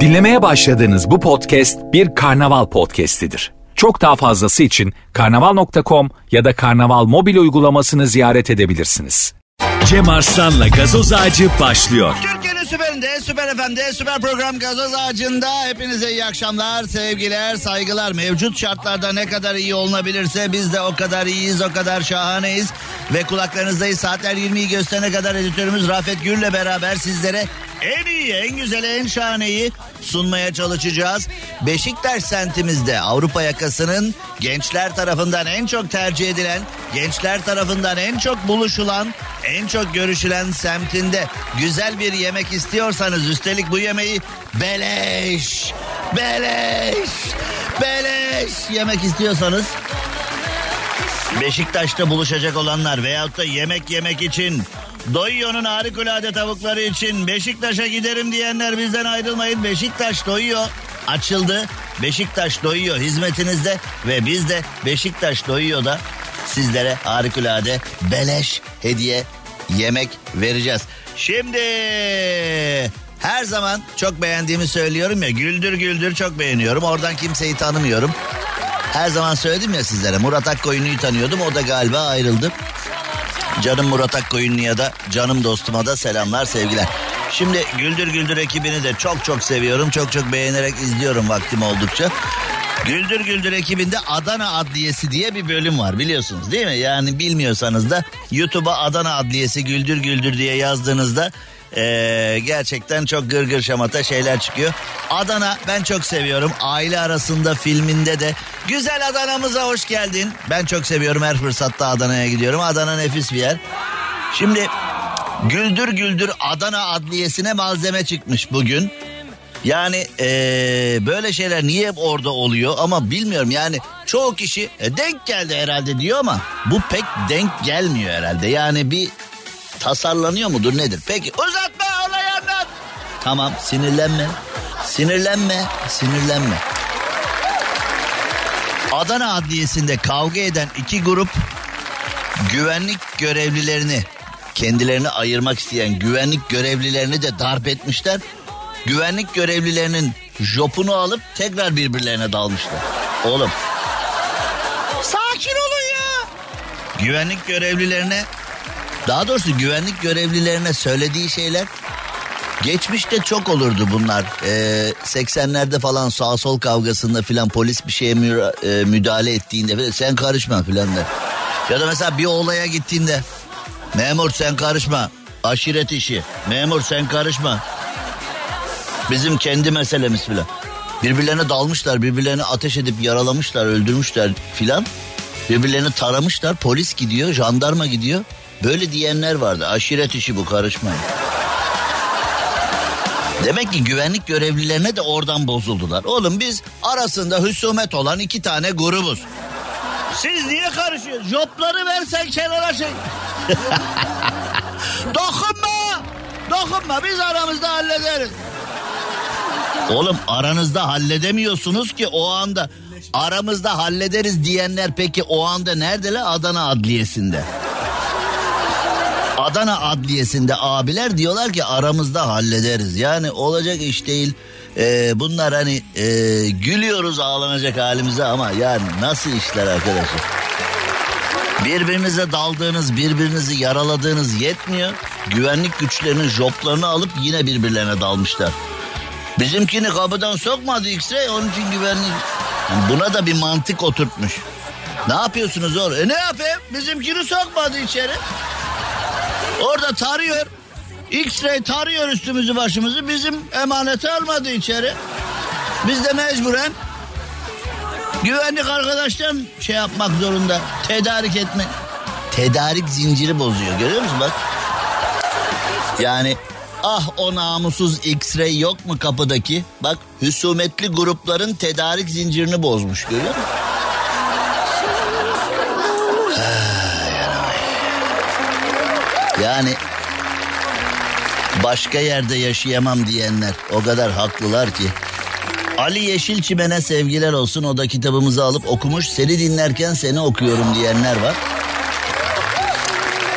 Dinlemeye başladığınız bu podcast bir karnaval podcastidir. Çok daha fazlası için karnaval.com ya da karnaval mobil uygulamasını ziyaret edebilirsiniz. Cem Arslan'la gazoz ağacı başlıyor. Türkiye'nin süperinde, süper FM'de, süper program gazoz ağacında hepinize iyi akşamlar, sevgiler, saygılar. Mevcut şartlarda ne kadar iyi olunabilirse biz de o kadar iyiyiz, o kadar şahaneyiz. Ve kulaklarınızdayız. Saatler 20'yi gösterene kadar editörümüz Rafet Gür'le beraber sizlere en iyi, en güzel, en şahaneyi sunmaya çalışacağız. Beşiktaş sentimizde Avrupa yakasının gençler tarafından en çok tercih edilen, gençler tarafından en çok buluşulan, en çok görüşülen semtinde güzel bir yemek istiyorsanız üstelik bu yemeği beleş, beleş, beleş yemek istiyorsanız Beşiktaş'ta buluşacak olanlar veyahut da yemek yemek için Doyuyor'un harikulade tavukları için Beşiktaş'a giderim diyenler bizden ayrılmayın. Beşiktaş doyuyor. Açıldı. Beşiktaş doyuyor hizmetinizde ve biz de Beşiktaş doyuyor da sizlere harikulade beleş hediye yemek vereceğiz. Şimdi her zaman çok beğendiğimi söylüyorum ya güldür güldür çok beğeniyorum. Oradan kimseyi tanımıyorum. Her zaman söyledim ya sizlere Murat Akkoyunlu'yu tanıyordum o da galiba ayrıldı. Canım Murat Akkoyunlu'ya da canım dostuma da selamlar sevgiler. Şimdi Güldür Güldür ekibini de çok çok seviyorum. Çok çok beğenerek izliyorum vaktim oldukça. Güldür Güldür ekibinde Adana Adliyesi diye bir bölüm var biliyorsunuz değil mi? Yani bilmiyorsanız da YouTube'a Adana Adliyesi Güldür Güldür diye yazdığınızda ee, gerçekten çok gırgır şamata şeyler çıkıyor. Adana ben çok seviyorum. Aile arasında filminde de güzel Adana'mıza hoş geldin. Ben çok seviyorum her fırsatta Adana'ya gidiyorum. Adana nefis bir yer. Şimdi Güldür Güldür Adana Adliyesi'ne malzeme çıkmış bugün. Yani ee, böyle şeyler niye hep orada oluyor ama bilmiyorum yani çoğu kişi e, denk geldi herhalde diyor ama bu pek denk gelmiyor herhalde. Yani bir tasarlanıyor mudur nedir? Peki uzatma olay anlat. Tamam sinirlenme. Sinirlenme. Sinirlenme. Adana Adliyesi'nde kavga eden iki grup güvenlik görevlilerini kendilerini ayırmak isteyen güvenlik görevlilerini de darp etmişler. Güvenlik görevlilerinin jopunu alıp tekrar birbirlerine dalmışlar. Oğlum sakin olun ya. Güvenlik görevlilerine daha doğrusu güvenlik görevlilerine söylediği şeyler geçmişte çok olurdu bunlar. Ee, 80'lerde falan sağ sol kavgasında filan polis bir şeye e, müdahale ettiğinde falan, sen karışma filan der. Ya da mesela bir olaya gittiğinde memur sen karışma aşiret işi memur sen karışma bizim kendi meselemiz filan. Birbirlerine dalmışlar birbirlerini ateş edip yaralamışlar öldürmüşler filan. Birbirlerini taramışlar polis gidiyor jandarma gidiyor. Böyle diyenler vardı. Aşiret işi bu karışmayın. Demek ki güvenlik görevlilerine de oradan bozuldular. Oğlum biz arasında husumet olan iki tane grubuz. Siz niye karışıyorsunuz? Jopları versen kenara şey. Dokunma! Dokunma biz aramızda hallederiz. Oğlum aranızda halledemiyorsunuz ki o anda. Aramızda hallederiz diyenler peki o anda neredeler? Adana Adliyesi'nde. Adana Adliyesi'nde abiler diyorlar ki aramızda hallederiz. Yani olacak iş değil. Ee, bunlar hani e, gülüyoruz ağlanacak halimize ama yani nasıl işler arkadaşlar? Birbirinize daldığınız, birbirinizi yaraladığınız yetmiyor. Güvenlik güçlerinin joplarını alıp yine birbirlerine dalmışlar. Bizimkini kapıdan sokmadı X-ray onun için güvenlik. Buna da bir mantık oturtmuş. Ne yapıyorsunuz oğlum? E ne yapayım? Bizimkini sokmadı içeri. Orada tarıyor. X-ray tarıyor üstümüzü başımızı. Bizim emaneti almadı içeri. Biz de mecburen güvenlik arkadaştan şey yapmak zorunda. Tedarik etme. Tedarik zinciri bozuyor. Görüyor musun bak? Yani ah o namussuz X-ray yok mu kapıdaki? Bak husumetli grupların tedarik zincirini bozmuş görüyor musun? Yani başka yerde yaşayamam diyenler o kadar haklılar ki. Ali Yeşilçimen'e sevgiler olsun. O da kitabımızı alıp okumuş. Seni dinlerken seni okuyorum diyenler var.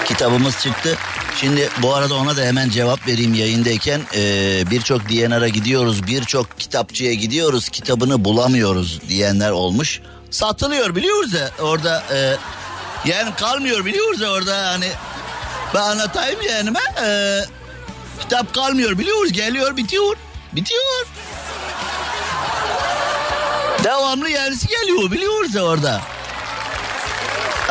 Kitabımız çıktı. Şimdi bu arada ona da hemen cevap vereyim yayındayken. Ee, birçok DNR'a gidiyoruz, birçok kitapçıya gidiyoruz, kitabını bulamıyoruz diyenler olmuş. Satılıyor biliyoruz ya orada e, yani kalmıyor biliyoruz ya orada hani ben anlatayım ben e, kitap kalmıyor biliyoruz geliyor bitiyor bitiyor. Devamlı yenisi geliyor biliyoruz ya orada.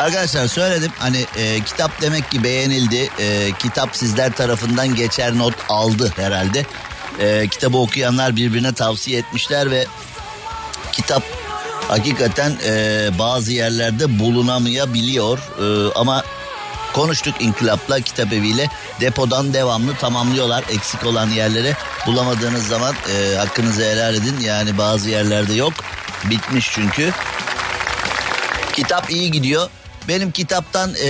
Arkadaşlar söyledim hani e, kitap demek ki beğenildi. E, kitap sizler tarafından geçer not aldı herhalde. E, kitabı okuyanlar birbirine tavsiye etmişler ve kitap hakikaten e, bazı yerlerde bulunamayabiliyor. E, ama konuştuk İnkılap'la kitap eviyle depodan devamlı tamamlıyorlar eksik olan yerleri bulamadığınız zaman e, hakkınızı helal edin yani bazı yerlerde yok bitmiş çünkü kitap iyi gidiyor benim kitaptan e,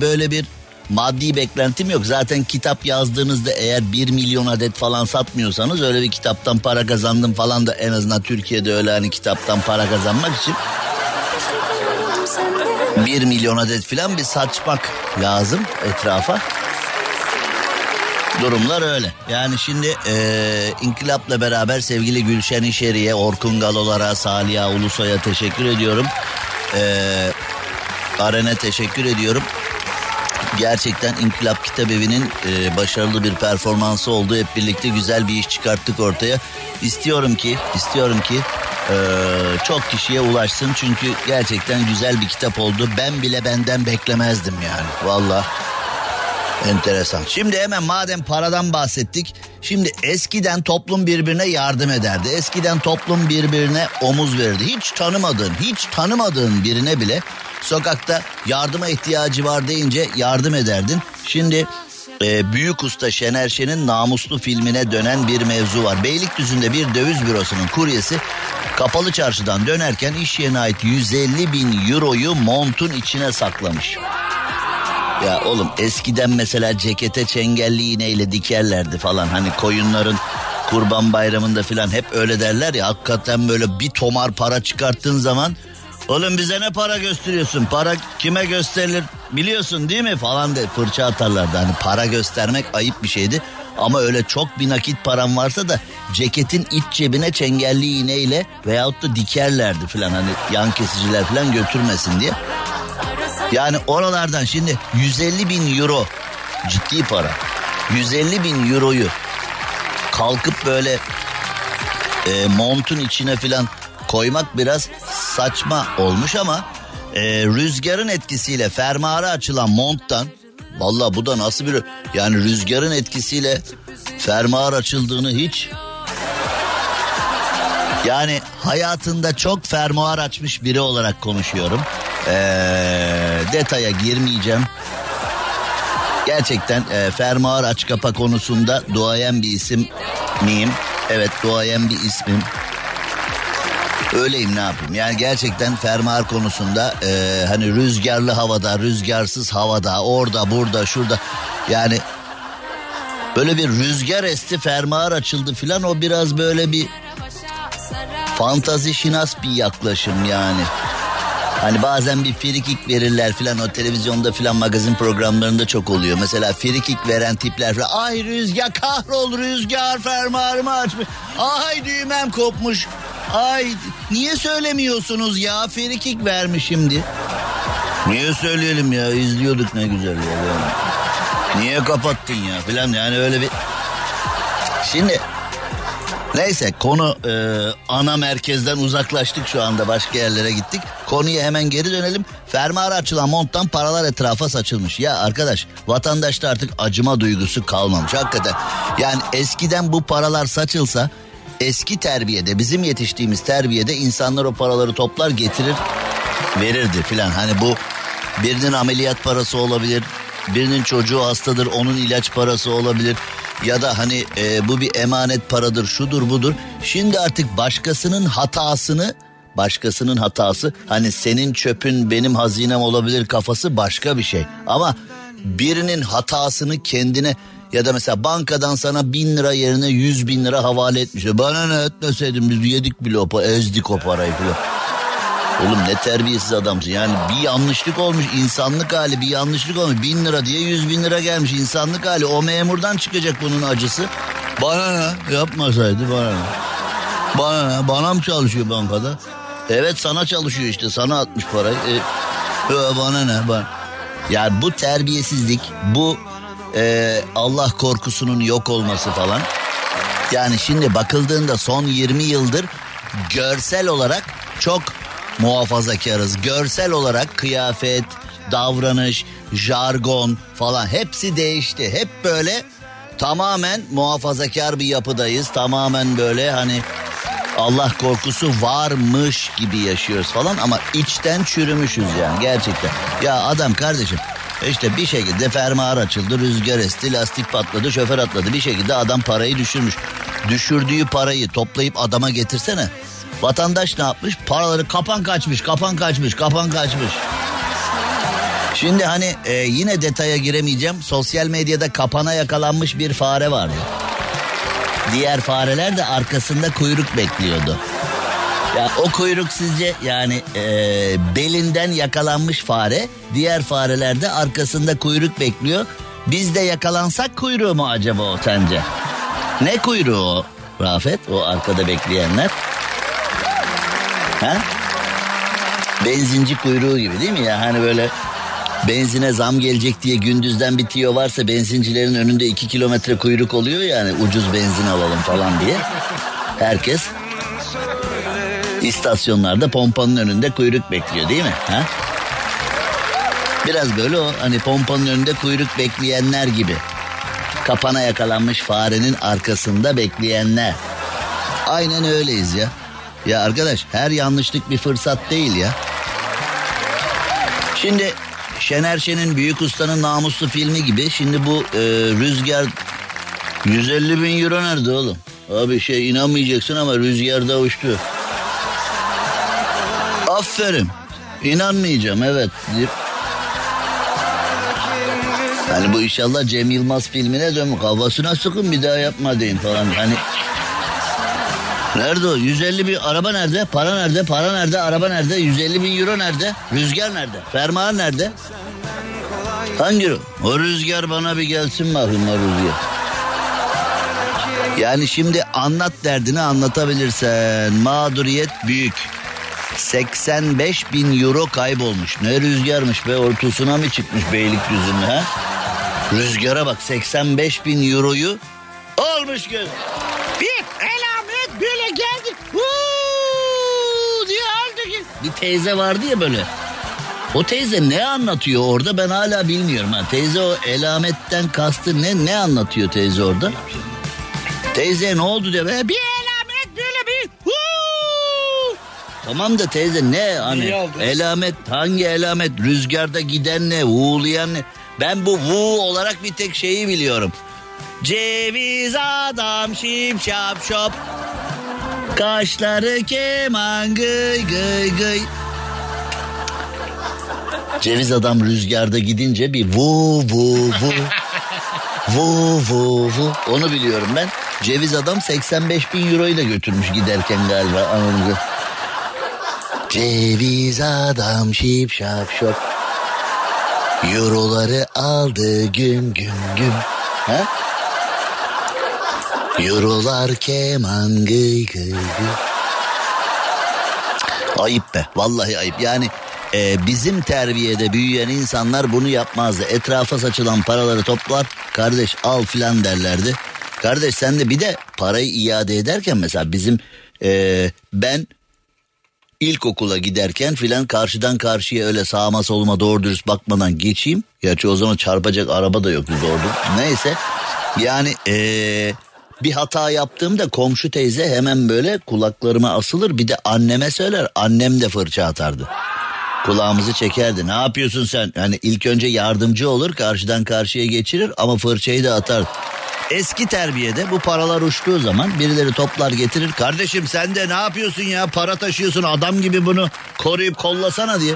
böyle bir maddi beklentim yok. Zaten kitap yazdığınızda eğer bir milyon adet falan satmıyorsanız öyle bir kitaptan para kazandım falan da en azından Türkiye'de öyle hani kitaptan para kazanmak için bir milyon adet falan bir saçmak lazım etrafa. Durumlar öyle. Yani şimdi e, İnkılap'la beraber sevgili Gülşen İşeri'ye, Orkun Galolara, Saliha Ulusoy'a teşekkür ediyorum. Eee Aren'e teşekkür ediyorum. Gerçekten İnkılap Kitap Evi'nin e, başarılı bir performansı oldu. Hep birlikte güzel bir iş çıkarttık ortaya. İstiyorum ki, istiyorum ki e, çok kişiye ulaşsın. Çünkü gerçekten güzel bir kitap oldu. Ben bile benden beklemezdim yani. Valla enteresan. Şimdi hemen madem paradan bahsettik. Şimdi eskiden toplum birbirine yardım ederdi. Eskiden toplum birbirine omuz verdi. Hiç tanımadığın, hiç tanımadığın birine bile Sokakta yardıma ihtiyacı var deyince yardım ederdin. Şimdi e, Büyük Usta Şener Şen'in Namuslu filmine dönen bir mevzu var. Beylikdüzü'nde bir döviz bürosunun kuryesi kapalı çarşıdan dönerken iş yerine ait 150 bin euroyu montun içine saklamış. Ya oğlum eskiden mesela cekete çengelli iğneyle dikerlerdi falan. Hani koyunların kurban bayramında falan hep öyle derler ya. Hakikaten böyle bir tomar para çıkarttığın zaman Oğlum bize ne para gösteriyorsun? Para kime gösterilir biliyorsun değil mi? Falan de fırça atarlardı. Hani para göstermek ayıp bir şeydi. Ama öyle çok bir nakit param varsa da ceketin iç cebine çengelli iğneyle veyahut da dikerlerdi falan. Hani yan kesiciler falan götürmesin diye. Yani oralardan şimdi 150 bin euro ciddi para. 150 bin euroyu kalkıp böyle e, montun içine falan koymak biraz saçma olmuş ama e, rüzgarın etkisiyle fermuarı açılan monttan valla bu da nasıl bir yani rüzgarın etkisiyle fermuar açıldığını hiç yani hayatında çok fermuar açmış biri olarak konuşuyorum. Ee, detaya girmeyeceğim. Gerçekten e, fermuar aç kapa konusunda duayen bir isim miyim? Evet duayen bir ismim. Öyleyim ne yapayım? Yani gerçekten fermuar konusunda e, hani rüzgarlı havada, rüzgarsız havada, orada, burada, şurada. Yani böyle bir rüzgar esti fermuar açıldı filan o biraz böyle bir fantazi şinas bir yaklaşım yani. Hani bazen bir frikik verirler filan o televizyonda filan magazin programlarında çok oluyor. Mesela frikik veren tipler falan. Ay rüzgar kahrol rüzgar fermuarımı açmış. Ay düğmem kopmuş. Ay niye söylemiyorsunuz ya? Ferikik vermiş şimdi. Niye söyleyelim ya? İzliyorduk ne güzel ya. Yani. Niye kapattın ya filan yani öyle bir... Şimdi neyse konu e, ana merkezden uzaklaştık şu anda başka yerlere gittik. Konuya hemen geri dönelim. Fermuara açılan monttan paralar etrafa saçılmış. Ya arkadaş vatandaşta artık acıma duygusu kalmamış hakikaten. Yani eskiden bu paralar saçılsa eski terbiyede bizim yetiştiğimiz terbiyede insanlar o paraları toplar getirir verirdi filan. Hani bu birinin ameliyat parası olabilir. Birinin çocuğu hastadır onun ilaç parası olabilir. Ya da hani e, bu bir emanet paradır şudur budur. Şimdi artık başkasının hatasını başkasının hatası hani senin çöpün benim hazinem olabilir kafası başka bir şey. Ama birinin hatasını kendine ya da mesela bankadan sana bin lira yerine yüz bin lira havale etmiş. Bana ne etmeseydim biz yedik bile o ezdik o parayı falan. Oğlum ne terbiyesiz adamsın. Yani bir yanlışlık olmuş insanlık hali bir yanlışlık olmuş. Bin lira diye yüz bin lira gelmiş insanlık hali. O memurdan çıkacak bunun acısı. Bana ne yapmasaydı bana ne. Bana ne bana mı çalışıyor bankada? Evet sana çalışıyor işte sana atmış parayı. E, bana ne bana. Yani bu terbiyesizlik bu e, Allah korkusunun yok olması falan. Yani şimdi bakıldığında son 20 yıldır görsel olarak çok muhafazakarız. Görsel olarak kıyafet, davranış, jargon falan hepsi değişti. Hep böyle tamamen muhafazakar bir yapıdayız. Tamamen böyle hani Allah korkusu varmış gibi yaşıyoruz falan ama içten çürümüşüz yani gerçekten. Ya adam kardeşim işte bir şekilde fermuar açıldı, rüzgar esti, lastik patladı, şoför atladı. Bir şekilde adam parayı düşürmüş. Düşürdüğü parayı toplayıp adama getirsene. Vatandaş ne yapmış? Paraları kapan kaçmış, kapan kaçmış, kapan kaçmış. Şimdi hani e, yine detaya giremeyeceğim. Sosyal medyada kapana yakalanmış bir fare vardı. Diğer fareler de arkasında kuyruk bekliyordu. Ya o kuyruk sizce yani e, belinden yakalanmış fare, diğer fareler de arkasında kuyruk bekliyor. Biz de yakalansak kuyruğu mu acaba o sence? Ne kuyruğu o Rafet o arkada bekleyenler? Ha? Benzinci kuyruğu gibi değil mi ya? Hani böyle benzine zam gelecek diye gündüzden bitiyor varsa benzincilerin önünde iki kilometre kuyruk oluyor yani ucuz benzin alalım falan diye. Herkes istasyonlarda pompanın önünde kuyruk bekliyor değil mi? Ha? Biraz böyle o hani pompanın önünde kuyruk bekleyenler gibi. Kapana yakalanmış farenin arkasında bekleyenler. Aynen öyleyiz ya. Ya arkadaş her yanlışlık bir fırsat değil ya. Şimdi Şener Şen'in Büyük Usta'nın namuslu filmi gibi şimdi bu e, Rüzgar 150 bin euro nerede oğlum? Abi şey inanmayacaksın ama rüzgarda uçtu. Aferin. İnanmayacağım evet. Hani bu inşallah Cem Yılmaz filmine dön kafasına sıkın bir daha yapma deyin falan. Hani Nerede o? 150 bin araba nerede? Para nerede? Para nerede? Araba nerede? 150 bin euro nerede? Rüzgar nerede? Fermuar nerede? Hangi o? rüzgar bana bir gelsin bakayım o rüzgar. Yani şimdi anlat derdini anlatabilirsen. Mağduriyet büyük. 85 bin euro kaybolmuş. Ne rüzgarmış be ortasına mı çıkmış Beylikdüzü'nün ha? Rüzgara bak 85 bin euroyu almış göz. Bir elamet böyle geldi. Huu diye aldı ki. Bir teyze vardı ya böyle. O teyze ne anlatıyor orada ben hala bilmiyorum. Ha. Teyze o elametten kastı ne ne anlatıyor teyze orada? Teyze ne oldu diye. Bir elamet böyle bir. Huu. Tamam da teyze ne hani elamet hangi elamet rüzgarda giden ne uğulayan ne? Ben bu vu olarak bir tek şeyi biliyorum. Ceviz adam şip şap şop. Kaşları keman gıy gıy gıy. Ceviz adam rüzgarda gidince bir vu vu vu. vu vu vu. Onu biliyorum ben. Ceviz adam 85 bin euroyu da götürmüş giderken galiba anladın Ceviz adam şip şap şop. Euroları aldı güm güm güm. Ha? Eurolar keman gıy gıy gıy. Ayıp be vallahi ayıp yani e, bizim terbiyede büyüyen insanlar bunu yapmazdı. Etrafa saçılan paraları toplar kardeş al filan derlerdi. Kardeş sen de bir de parayı iade ederken mesela bizim e, ben ilkokula giderken filan karşıdan karşıya öyle sağma soluma doğru dürüst bakmadan geçeyim. Gerçi o zaman çarpacak araba da yoktu doğru. Neyse yani ee, bir hata yaptığımda komşu teyze hemen böyle kulaklarıma asılır bir de anneme söyler. Annem de fırça atardı. Kulağımızı çekerdi. Ne yapıyorsun sen? Yani ilk önce yardımcı olur karşıdan karşıya geçirir ama fırçayı da atar. Eski terbiyede bu paralar uçtuğu zaman birileri toplar getirir. Kardeşim sen de ne yapıyorsun ya para taşıyorsun adam gibi bunu koruyup kollasana diye.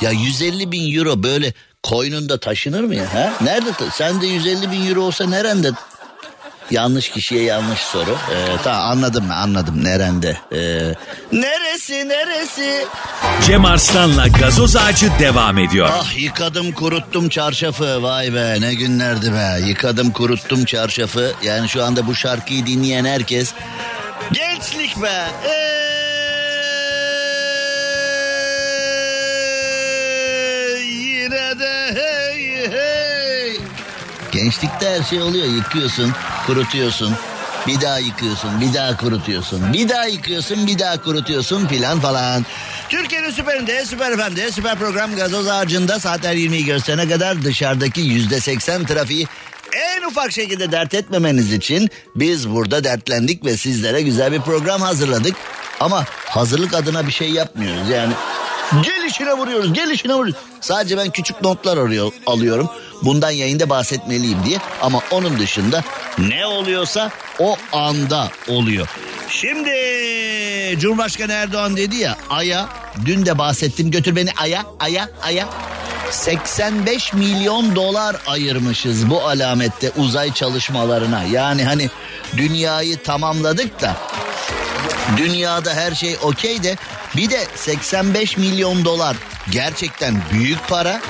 Ya 150 bin euro böyle koynunda taşınır mı ya? Ha? Nerede? Sen de 150 bin euro olsa nerede? Yanlış kişiye yanlış soru. Ee, tamam anladım anladım nerende? Ee, neresi? neresi? Cem Arslan'la gazoz ağacı devam ediyor. Ah yıkadım kuruttum çarşafı vay be ne günlerdi be yıkadım kuruttum çarşafı yani şu anda bu şarkıyı dinleyen herkes gençlik be Ey, gençlikte her şey oluyor yıkıyorsun kurutuyorsun bir daha yıkıyorsun, bir daha kurutuyorsun. Bir daha yıkıyorsun, bir daha kurutuyorsun filan falan. Türkiye'nin süperinde, süper FM'de, süper program gazoz ağacında saatler 20'yi gösterene kadar dışarıdaki yüzde seksen trafiği en ufak şekilde dert etmemeniz için biz burada dertlendik ve sizlere güzel bir program hazırladık. Ama hazırlık adına bir şey yapmıyoruz yani. Gelişine vuruyoruz, gelişine vuruyoruz. Sadece ben küçük notlar arıyor, alıyorum. Bundan yayında bahsetmeliyim diye. Ama onun dışında ne oluyorsa o anda oluyor. Şimdi Cumhurbaşkanı Erdoğan dedi ya Ay'a dün de bahsettim götür beni Ay'a Ay'a Ay'a 85 milyon dolar ayırmışız bu alamette uzay çalışmalarına. Yani hani dünyayı tamamladık da dünyada her şey okey de bir de 85 milyon dolar gerçekten büyük para.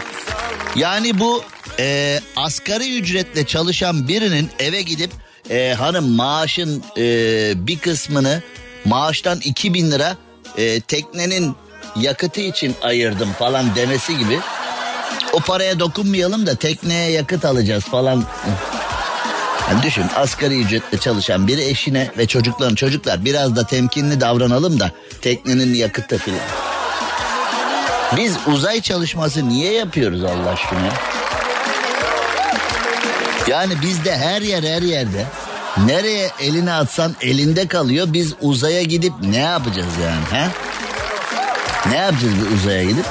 Yani bu e, asgari ücretle çalışan birinin eve gidip e, hanım maaşın e, bir kısmını maaştan 2000 lira e, teknenin yakıtı için ayırdım falan demesi gibi. O paraya dokunmayalım da tekneye yakıt alacağız falan. Yani düşün asgari ücretle çalışan biri eşine ve çocukların çocuklar biraz da temkinli davranalım da teknenin yakıtı filan. Biz uzay çalışması niye yapıyoruz Allah aşkına? Yani bizde her yer her yerde. Nereye elini atsan elinde kalıyor. Biz uzaya gidip ne yapacağız yani? He? Ne yapacağız bu uzaya gidip?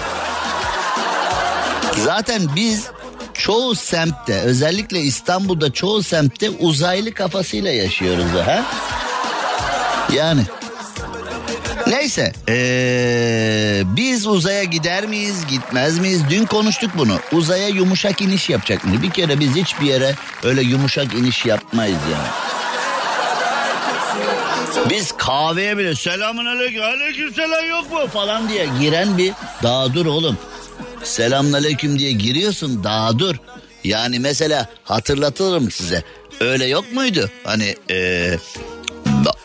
Zaten biz çoğu semtte özellikle İstanbul'da çoğu semtte uzaylı kafasıyla yaşıyoruz ha. Yani. Neyse ee, biz uzaya gider miyiz gitmez miyiz? Dün konuştuk bunu. Uzaya yumuşak iniş yapacak mı bir kere biz hiçbir yere öyle yumuşak iniş yapmayız yani. Biz kahveye bile selamun aleyküm aleyküm selam yok mu falan diye giren bir daha dur oğlum selamünaleyküm diye giriyorsun daha dur. Yani mesela hatırlatırım size. Öyle yok muydu? Hani ee,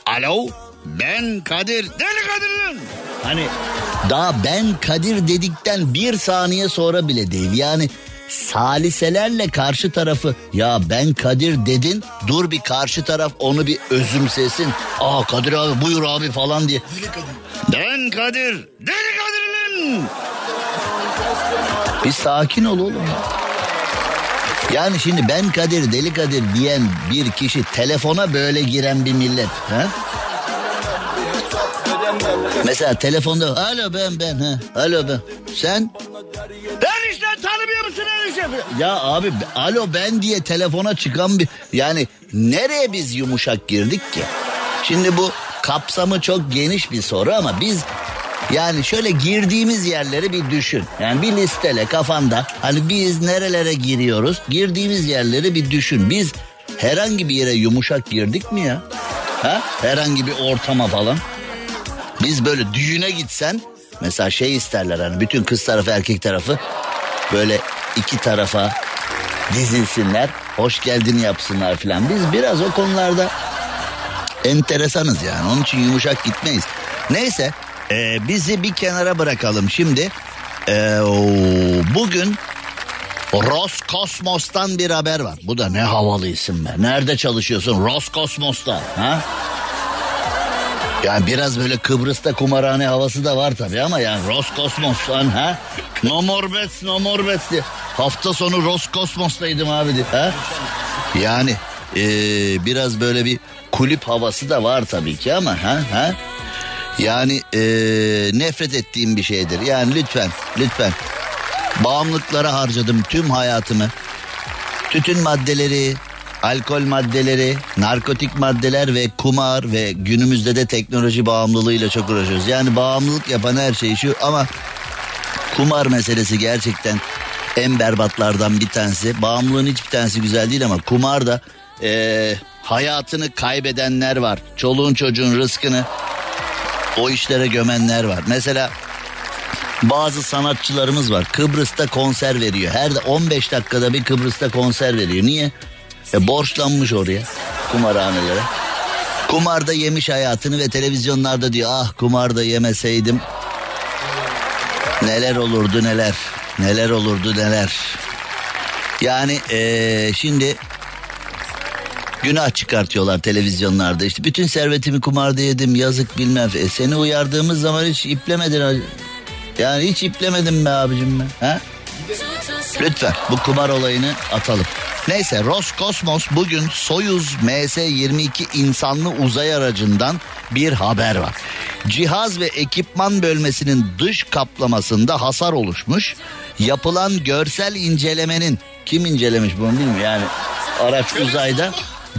alo ben Kadir. Deli Kadir'im. Hani daha ben Kadir dedikten bir saniye sonra bile değil. Yani saliselerle karşı tarafı ya ben Kadir dedin dur bir karşı taraf onu bir özümsesin. Aa Kadir abi buyur abi falan diye. Ben Kadir. Deli Kadir'im. Bir sakin ol oğlum. Yani şimdi ben Kadir deli Kadir diyen bir kişi telefona böyle giren bir millet. Ha? Mesela telefonda alo ben ben ha alo ben sen enişte tanımıyor musun enişte ya abi alo ben diye telefona çıkan bir yani nereye biz yumuşak girdik ki şimdi bu kapsamı çok geniş bir soru ama biz yani şöyle girdiğimiz yerleri bir düşün. Yani bir listele kafanda hani biz nerelere giriyoruz? Girdiğimiz yerleri bir düşün. Biz herhangi bir yere yumuşak girdik mi ya? Ha? Herhangi bir ortama falan. Biz böyle düğüne gitsen mesela şey isterler hani bütün kız tarafı erkek tarafı böyle iki tarafa dizilsinler. Hoş geldin yapsınlar filan. Biz biraz o konularda enteresanız yani. Onun için yumuşak gitmeyiz. Neyse e, bizi bir kenara bırakalım şimdi. E, bugün Roskosmos'tan bir haber var. Bu da ne havalı isim be. Nerede çalışıyorsun? Roskosmos'ta. Ha? Yani biraz böyle Kıbrıs'ta kumarhane havası da var tabii ama yani Roskosmos'tan ha? No more bets, no more bets diye. Hafta sonu Roskosmos'taydım abi diye. Ha? Yani ee, biraz böyle bir kulüp havası da var tabii ki ama ha? ha? Yani ee, nefret ettiğim bir şeydir. Yani lütfen, lütfen. Bağımlılıklara harcadım tüm hayatımı. Tütün maddeleri, alkol maddeleri, narkotik maddeler ve kumar ve günümüzde de teknoloji bağımlılığıyla çok uğraşıyoruz. Yani bağımlılık yapan her şey şu ama kumar meselesi gerçekten en berbatlardan bir tanesi. Bağımlılığın hiçbir tanesi güzel değil ama kumar da ee, hayatını kaybedenler var. Çoluğun çocuğun rızkını o işlere gömenler var. Mesela bazı sanatçılarımız var. Kıbrıs'ta konser veriyor. Her de 15 dakikada bir Kıbrıs'ta konser veriyor. Niye? E borçlanmış oraya kumarhanelere. Kumarda yemiş hayatını ve televizyonlarda diyor ah kumarda yemeseydim neler olurdu neler neler olurdu neler. Yani ee, şimdi günah çıkartıyorlar televizyonlarda işte bütün servetimi kumarda yedim yazık bilmem e, seni uyardığımız zaman hiç iplemedin yani hiç iplemedim be abicim ben ha? Lütfen bu kumar olayını atalım. Neyse Roskosmos bugün Soyuz MS-22 insanlı uzay aracından bir haber var. Cihaz ve ekipman bölmesinin dış kaplamasında hasar oluşmuş. Yapılan görsel incelemenin kim incelemiş bunu bilmiyorum yani araç uzayda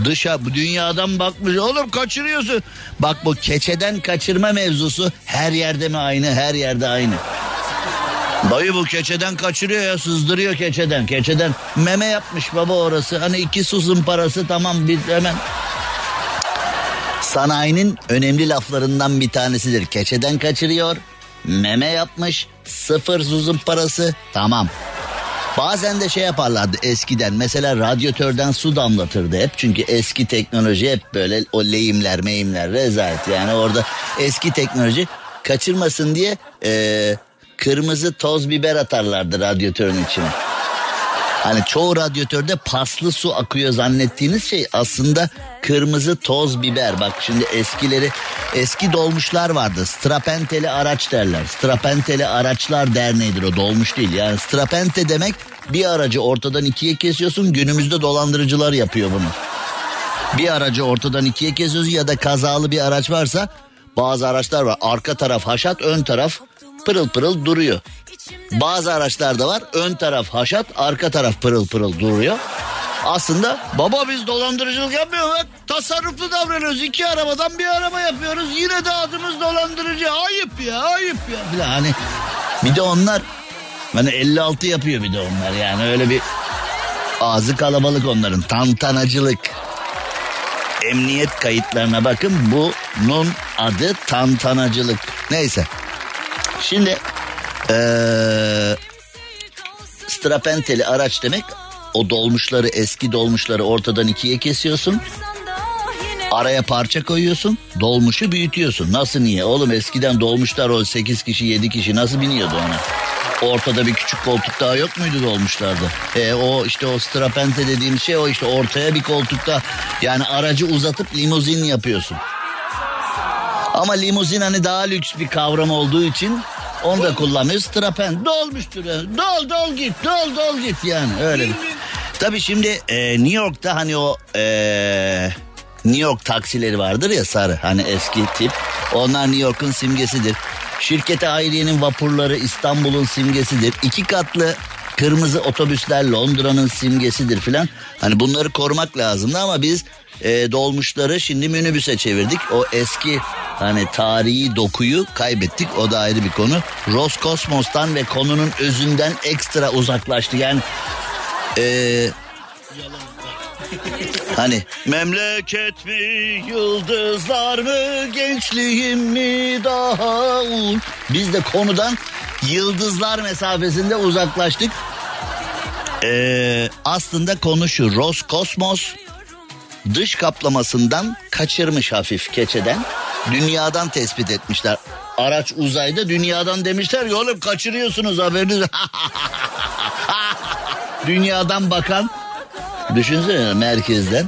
dışa bu dünyadan bakmış oğlum kaçırıyorsun. Bak bu keçeden kaçırma mevzusu her yerde mi aynı her yerde aynı. Dayı bu keçeden kaçırıyor ya sızdırıyor keçeden. Keçeden meme yapmış baba orası. Hani iki susun parası tamam biz hemen. Sanayinin önemli laflarından bir tanesidir. Keçeden kaçırıyor, meme yapmış, sıfır susun parası tamam. Bazen de şey yaparlardı eskiden mesela radyatörden su damlatırdı hep. Çünkü eski teknoloji hep böyle o lehimler meyimler rezalet yani orada eski teknoloji kaçırmasın diye ee, kırmızı toz biber atarlardı radyatörün içine. Hani çoğu radyatörde paslı su akıyor zannettiğiniz şey aslında kırmızı toz biber. Bak şimdi eskileri eski dolmuşlar vardı. Strapenteli araç derler. Strapenteli araçlar derneğidir o dolmuş değil. Yani strapente demek bir aracı ortadan ikiye kesiyorsun. Günümüzde dolandırıcılar yapıyor bunu. Bir aracı ortadan ikiye kesiyorsun ya da kazalı bir araç varsa bazı araçlar var. Arka taraf haşat, ön taraf pırıl pırıl duruyor. Bazı araçlarda var ön taraf haşat arka taraf pırıl pırıl duruyor. Aslında baba biz dolandırıcılık yapmıyoruz. Tasarruflu davranıyoruz. İki arabadan bir araba yapıyoruz. Yine de adımız dolandırıcı. Ayıp ya ayıp ya. Falan. Hani bir de onlar hani 56 yapıyor bir de onlar yani öyle bir ağzı kalabalık onların tantanacılık. Emniyet kayıtlarına bakın bunun adı tantanacılık. Neyse Şimdi ee, strapenteli araç demek o dolmuşları eski dolmuşları ortadan ikiye kesiyorsun. Araya parça koyuyorsun dolmuşu büyütüyorsun. Nasıl niye? Oğlum eskiden dolmuşlar o 8 kişi 7 kişi nasıl biniyordu ona? Ortada bir küçük koltuk daha yok muydu dolmuşlarda? E, o işte o strapente dediğim şey o işte ortaya bir koltukta yani aracı uzatıp limuzin yapıyorsun. Ama limuzin hani daha lüks bir kavram olduğu için onu da kullanıyoruz. Trapen dolmuştur. Yani. Dol dol git dol dol git yani öyle. Tabii şimdi e, New York'ta hani o e, New York taksileri vardır ya sarı hani eski tip. Onlar New York'un simgesidir. Şirkete ailenin vapurları İstanbul'un simgesidir. İki katlı kırmızı otobüsler Londra'nın simgesidir filan. Hani bunları korumak lazımdı ama biz e, dolmuşları şimdi minibüse çevirdik. O eski hani tarihi dokuyu kaybettik. O da ayrı bir konu. Roskosmos'tan ve konunun özünden ekstra uzaklaştı. Yani e, Hani memleket mi yıldızlar mı gençliğim mi daha un Biz de konudan yıldızlar mesafesinde uzaklaştık. Ee, aslında konu şu Roskosmos dış kaplamasından kaçırmış hafif keçeden. Dünyadan tespit etmişler. Araç uzayda dünyadan demişler ki oğlum kaçırıyorsunuz haberiniz. dünyadan bakan düşünsene merkezden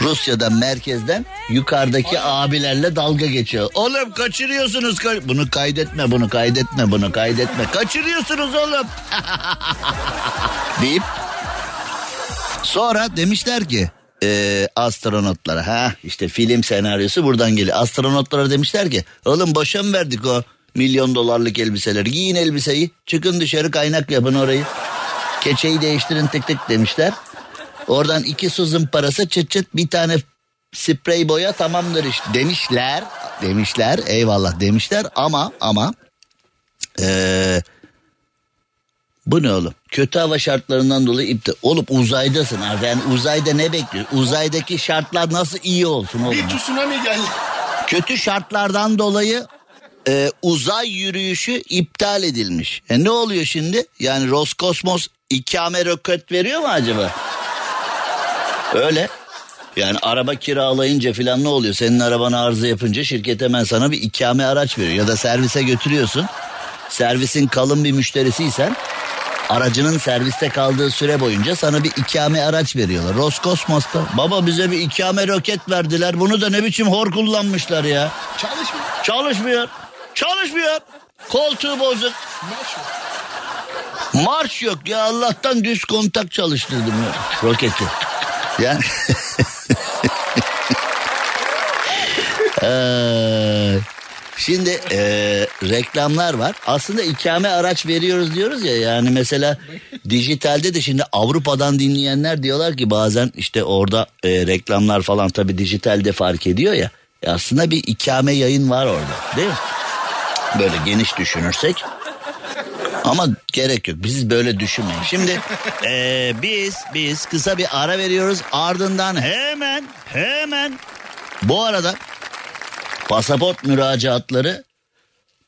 Rusya'dan merkezden yukarıdaki abilerle dalga geçiyor. Oğlum kaçırıyorsunuz. Bunu kaydetme, bunu kaydetme, bunu kaydetme. Kaçırıyorsunuz oğlum. deyip sonra demişler ki e, astronotlara ha işte film senaryosu buradan geliyor. Astronotlara demişler ki oğlum boşa mı verdik o milyon dolarlık elbiseleri giyin elbiseyi çıkın dışarı kaynak yapın orayı. Keçeyi değiştirin tık tık demişler. Oradan iki suzun parası çıt çıt bir tane sprey boya tamamdır işte demişler. Demişler eyvallah demişler ama ama ee, bu ne oğlum? Kötü hava şartlarından dolayı iptal. Olup uzaydasın artık. Yani uzayda ne bekliyor? Uzaydaki şartlar nasıl iyi olsun oğlum? Bir tsunami geldi. Kötü şartlardan dolayı e, uzay yürüyüşü iptal edilmiş. E, ne oluyor şimdi? Yani Roskosmos ikame roket veriyor mu acaba? Öyle. Yani araba kiralayınca filan ne oluyor? Senin arabana arıza yapınca şirket hemen sana bir ikame araç veriyor. Ya da servise götürüyorsun. Servisin kalın bir müşterisiysen aracının serviste kaldığı süre boyunca sana bir ikame araç veriyorlar. Roskosmos'ta baba bize bir ikame roket verdiler. Bunu da ne biçim hor kullanmışlar ya. Çalışmıyor. Çalışmıyor. Çalışmıyor. Koltuğu bozuk. Marş yok ya Allah'tan düz kontak çalıştırdım ya roketi. Yani Ee, Şimdi e, reklamlar var. Aslında ikame araç veriyoruz diyoruz ya. Yani mesela dijitalde de şimdi Avrupa'dan dinleyenler diyorlar ki bazen işte orada e, reklamlar falan tabii dijitalde fark ediyor ya. E aslında bir ikame yayın var orada değil mi? Böyle geniş düşünürsek. Ama gerek yok. Biz böyle düşünmeyin. Şimdi e, biz biz kısa bir ara veriyoruz. Ardından hemen hemen bu arada pasaport müracaatları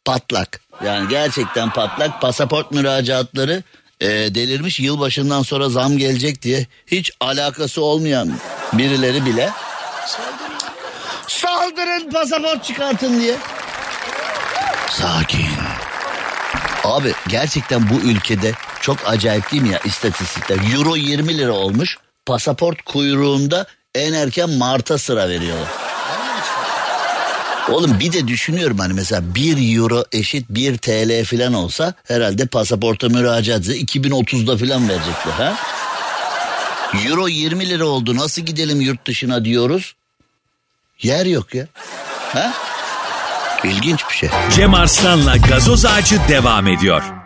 patlak. Yani gerçekten patlak. Pasaport müracaatları e, delirmiş. Yılbaşından sonra zam gelecek diye hiç alakası olmayan birileri bile saldırın pasaport çıkartın diye. Sakin. Abi gerçekten bu ülkede çok acayip değil mi ya istatistikler? Euro 20 lira olmuş. Pasaport kuyruğunda en erken Mart'a sıra veriyorlar. Oğlum bir de düşünüyorum hani mesela 1 euro eşit 1 TL falan olsa herhalde pasaporta müracaat etse 2030'da falan verecekler ha? Euro 20 lira oldu nasıl gidelim yurt dışına diyoruz. Yer yok ya. Ha? İlginç bir şey. Cem Arslan'la gazoz ağacı devam ediyor.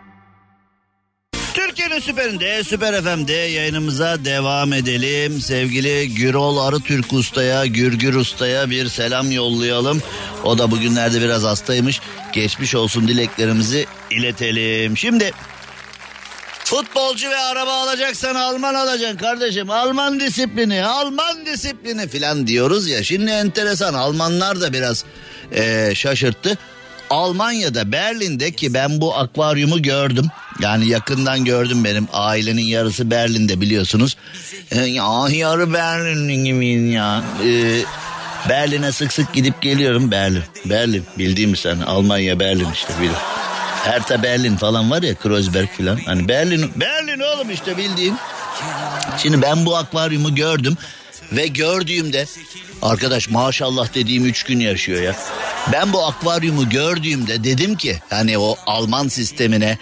Türkiye'nin süperinde, Süper FM'de yayınımıza devam edelim. Sevgili Gürol Arı Türk Usta'ya, Gürgür Usta'ya bir selam yollayalım. O da bugünlerde biraz hastaymış. Geçmiş olsun dileklerimizi iletelim. Şimdi futbolcu ve araba alacaksan Alman alacaksın kardeşim. Alman disiplini, Alman disiplini filan diyoruz ya. Şimdi enteresan Almanlar da biraz eee, şaşırttı. Almanya'da Berlin'de ki ben bu akvaryumu gördüm. Yani yakından gördüm benim ailenin yarısı Berlin'de biliyorsunuz. Ee, ya yarı Berlin'in gibiyim ya. Ee, Berlin'e sık sık gidip geliyorum Berlin. Berlin bildiğim sen Almanya Berlin işte bil. Hertha Berlin falan var ya Kreuzberg falan. Hani Berlin Berlin oğlum işte bildiğin. Şimdi ben bu akvaryumu gördüm ve gördüğümde arkadaş maşallah dediğim üç gün yaşıyor ya. Ben bu akvaryumu gördüğümde dedim ki hani o Alman sistemine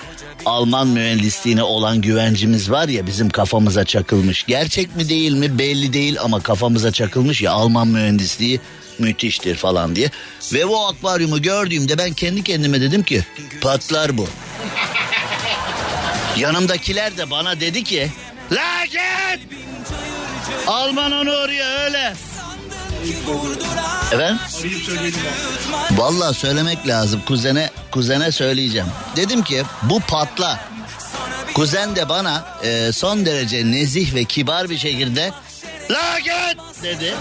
Alman mühendisliğine olan güvencimiz var ya bizim kafamıza çakılmış. Gerçek mi değil mi belli değil ama kafamıza çakılmış ya Alman mühendisliği müthiştir falan diye. Ve bu akvaryumu gördüğümde ben kendi kendime dedim ki patlar bu. Yanımdakiler de bana dedi ki La! Alman onu oraya öyle. Efendim? Vallahi söylemek lazım. Kuzene kuzene söyleyeceğim. Dedim ki bu patla. Kuzen de bana e, son derece nezih ve kibar bir şekilde La git dedi.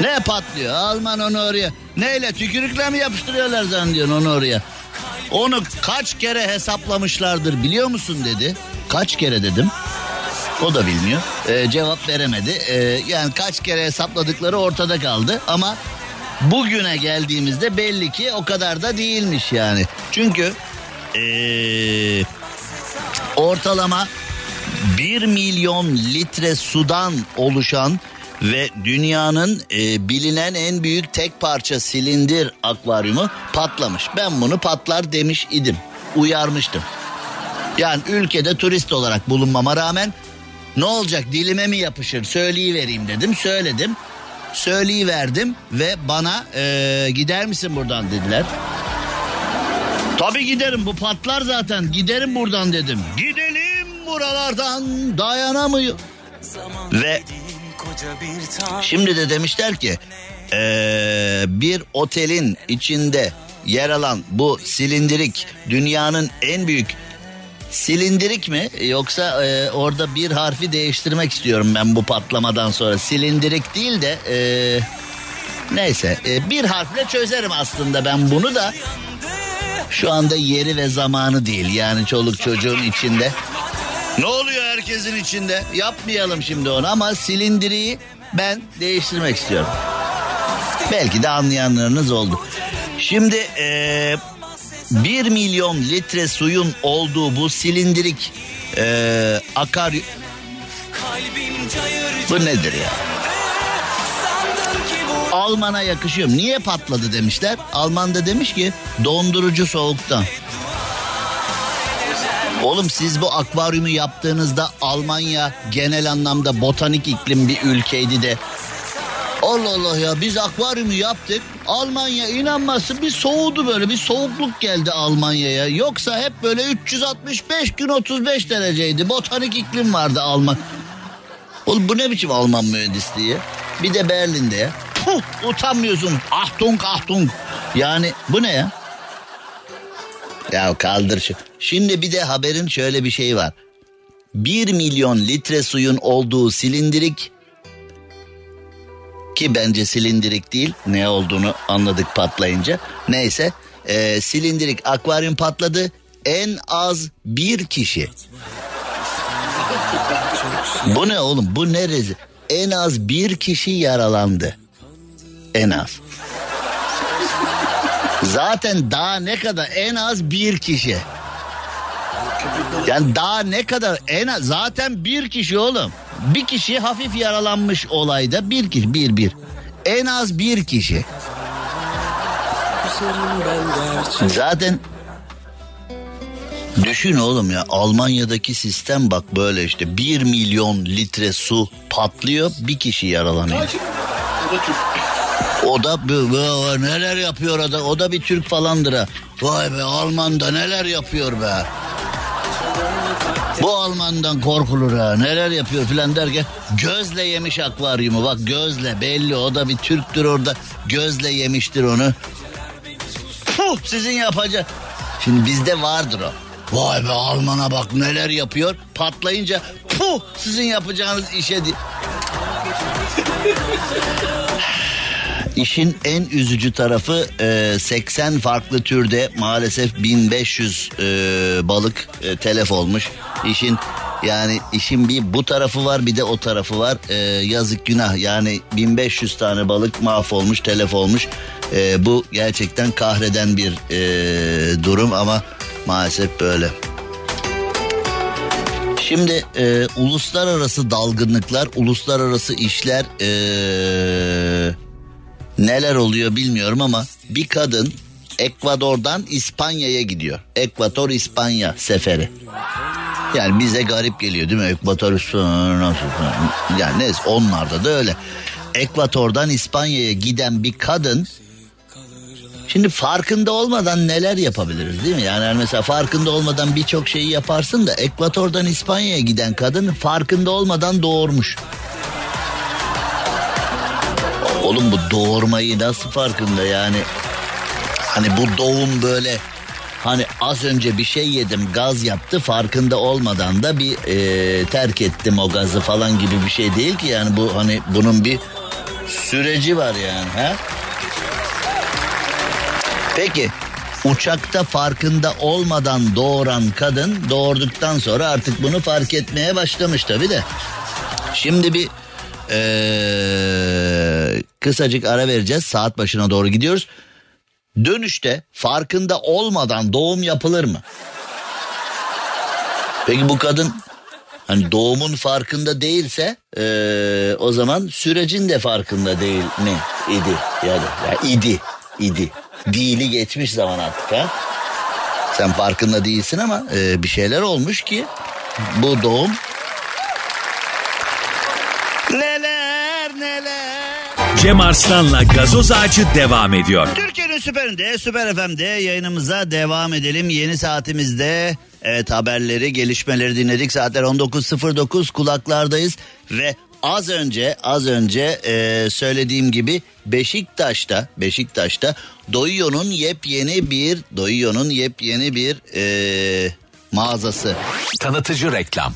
Ne patlıyor? Alman onu oraya. Neyle tükürükle mi yapıştırıyorlar zannediyorsun onu oraya? Onu kaç kere hesaplamışlardır biliyor musun dedi. Kaç kere dedim. O da bilmiyor. Ee, cevap veremedi. Ee, yani kaç kere hesapladıkları ortada kaldı. Ama bugüne geldiğimizde belli ki o kadar da değilmiş yani. Çünkü ee, ortalama 1 milyon litre sudan oluşan ve dünyanın e, bilinen en büyük tek parça silindir akvaryumu patlamış. Ben bunu patlar demiş idim. Uyarmıştım. Yani ülkede turist olarak bulunmama rağmen ne olacak dilime mi yapışır söyleyivereyim dedim söyledim. Söyleyiverdim ve bana e, gider misin buradan dediler. Tabii giderim bu patlar zaten giderim buradan dedim. Gidelim buralardan dayanamıyor. Ve şimdi de demişler ki eee, bir otelin içinde yer alan bu silindirik dünyanın en büyük silindirik mi yoksa eee, orada bir harfi değiştirmek istiyorum ben bu patlamadan sonra silindirik değil de eee, Neyse e, bir harfle çözerim aslında ben bunu da. Şu anda yeri ve zamanı değil yani çoluk çocuğun içinde. Ne oluyor herkesin içinde? Yapmayalım şimdi onu ama silindiriyi ben değiştirmek istiyorum. Belki de anlayanlarınız oldu. Şimdi e, 1 milyon litre suyun olduğu bu silindirik e, akar... Bu nedir ya? Alman'a yakışıyor. Niye patladı demişler. Alman da demiş ki dondurucu soğuktan. Oğlum siz bu akvaryumu yaptığınızda Almanya genel anlamda botanik iklim bir ülkeydi de. Allah Allah ya biz akvaryumu yaptık. Almanya inanmazsın bir soğudu böyle bir soğukluk geldi Almanya'ya. Yoksa hep böyle 365 gün 35 dereceydi. Botanik iklim vardı Alman. Oğlum bu ne biçim Alman mühendisliği? Bir de Berlin'de ya. Puh, utanmıyorsun. Ahtung ahtung. Yani bu ne ya? Ya kaldır şu. Şimdi bir de haberin şöyle bir şey var. 1 milyon litre suyun olduğu silindirik ki bence silindirik değil ne olduğunu anladık patlayınca. Neyse e, silindirik akvaryum patladı en az bir kişi. Bu ne oğlum bu ne rezil? En az bir kişi yaralandı. En az. Zaten daha ne kadar en az bir kişi. Yani daha ne kadar en az zaten bir kişi oğlum. Bir kişi hafif yaralanmış olayda bir kişi bir bir. En az bir kişi. Zaten Düşün oğlum ya Almanya'daki sistem bak böyle işte bir milyon litre su patlıyor bir kişi yaralanıyor. O da neler yapıyor o da, o da bir Türk falandır ha. Vay be Alman'da neler yapıyor be. Bu Alman'dan korkulur ha neler yapıyor filan derken gözle yemiş akvaryumu bak gözle belli o da bir Türktür orada gözle yemiştir onu. Puh sizin yapacak. Şimdi bizde vardır o. Vay be Alman'a bak neler yapıyor patlayınca puh sizin yapacağınız işe di- İşin en üzücü tarafı e, 80 farklı türde maalesef 1500 e, balık e, telef olmuş. İşin yani işin bir bu tarafı var bir de o tarafı var. E, yazık günah yani 1500 tane balık mahvolmuş telef olmuş. E, bu gerçekten kahreden bir e, durum ama maalesef böyle. Şimdi e, uluslararası dalgınlıklar, uluslararası işler e, neler oluyor bilmiyorum ama bir kadın Ekvador'dan İspanya'ya gidiyor. Ekvator İspanya seferi. Yani bize garip geliyor değil mi? Ekvator nasıl? Yani neyse onlarda da öyle. Ekvator'dan İspanya'ya giden bir kadın Şimdi farkında olmadan neler yapabiliriz değil mi? Yani mesela farkında olmadan birçok şeyi yaparsın da Ekvator'dan İspanya'ya giden kadın farkında olmadan doğurmuş. Oğlum bu doğurmayı nasıl farkında yani? Hani bu doğum böyle hani az önce bir şey yedim gaz yaptı farkında olmadan da bir e, terk ettim o gazı falan gibi bir şey değil ki yani bu hani bunun bir süreci var yani ha? Peki uçakta farkında olmadan doğuran kadın doğurduktan sonra artık bunu fark etmeye başlamış tabi de. Şimdi bir ee, kısacık ara vereceğiz saat başına doğru gidiyoruz. Dönüşte farkında olmadan doğum yapılır mı? Peki bu kadın hani doğumun farkında değilse ee, o zaman sürecin de farkında değil mi idi ya da ya idi idi Dili geçmiş zaman artık ha. Sen farkında değilsin ama e, bir şeyler olmuş ki bu doğum neler neler. Cem Arslan'la gazoz ağacı devam ediyor. Türkiye'nin süperinde, süper FM'de yayınımıza devam edelim. Yeni saatimizde evet haberleri, gelişmeleri dinledik. Saatler 19.09 kulaklardayız ve az önce az önce e, söylediğim gibi Beşiktaş'ta Beşiktaş'ta Doyuyor'un yepyeni bir Doyuyor'un yepyeni bir e, mağazası. Tanıtıcı reklam.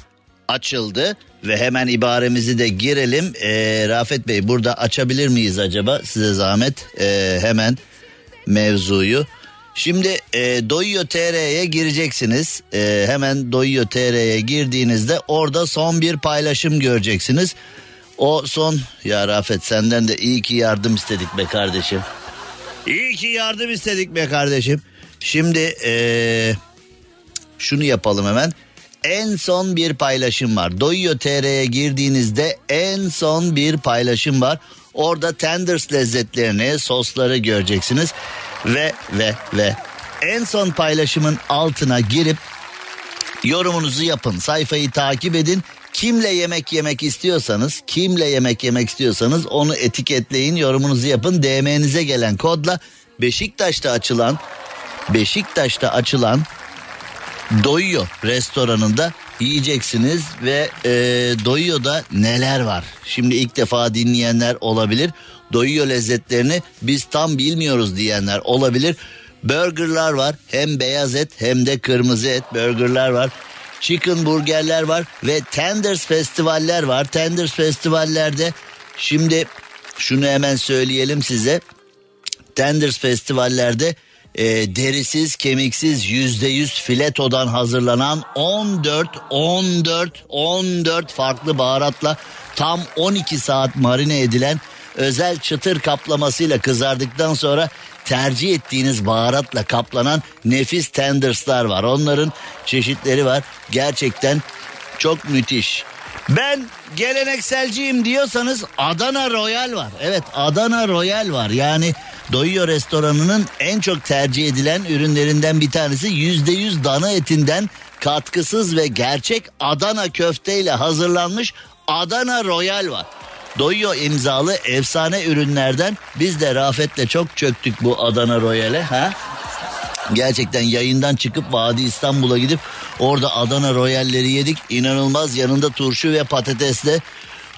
Açıldı ve hemen ibaremizi de girelim. Ee, Rafet Bey burada açabilir miyiz acaba? Size zahmet ee, hemen mevzuyu. Şimdi e, Doyuyor TR'ye gireceksiniz. E, hemen Doyuyor TR'ye girdiğinizde orada son bir paylaşım göreceksiniz. O son ya Rafet senden de iyi ki yardım istedik be kardeşim. İyi ki yardım istedik be kardeşim. Şimdi ee, şunu yapalım hemen. En son bir paylaşım var. Doyuyor TR'ye girdiğinizde en son bir paylaşım var. Orada tenders lezzetlerini, sosları göreceksiniz. Ve ve ve en son paylaşımın altına girip yorumunuzu yapın. Sayfayı takip edin. Kimle yemek yemek istiyorsanız, kimle yemek yemek istiyorsanız onu etiketleyin, yorumunuzu yapın. DM'nize gelen kodla Beşiktaş'ta açılan Beşiktaş'ta açılan Doyuyor restoranında yiyeceksiniz ve e, Doyuyor'da neler var? Şimdi ilk defa dinleyenler olabilir. Doyuyor lezzetlerini biz tam bilmiyoruz diyenler olabilir. Burgerlar var hem beyaz et hem de kırmızı et burgerlar var. Chicken burgerler var ve Tenders festivaller var. Tenders festivallerde şimdi şunu hemen söyleyelim size. Tenders festivallerde e, derisiz kemiksiz yüzde yüz filetodan hazırlanan 14 14 14 farklı baharatla tam 12 saat marine edilen özel çıtır kaplamasıyla kızardıktan sonra tercih ettiğiniz baharatla kaplanan nefis tenderslar var. Onların çeşitleri var. Gerçekten çok müthiş. Ben gelenekselciyim diyorsanız Adana Royal var. Evet Adana Royal var. Yani Doyuyor restoranının en çok tercih edilen ürünlerinden bir tanesi %100 dana etinden katkısız ve gerçek Adana köfteyle hazırlanmış Adana Royal var. Doyuyor imzalı efsane ürünlerden biz de Rafet'le çok çöktük bu Adana Royal'e. Ha? Gerçekten yayından çıkıp Vadi İstanbul'a gidip orada Adana Royal'leri yedik. İnanılmaz yanında turşu ve patatesle.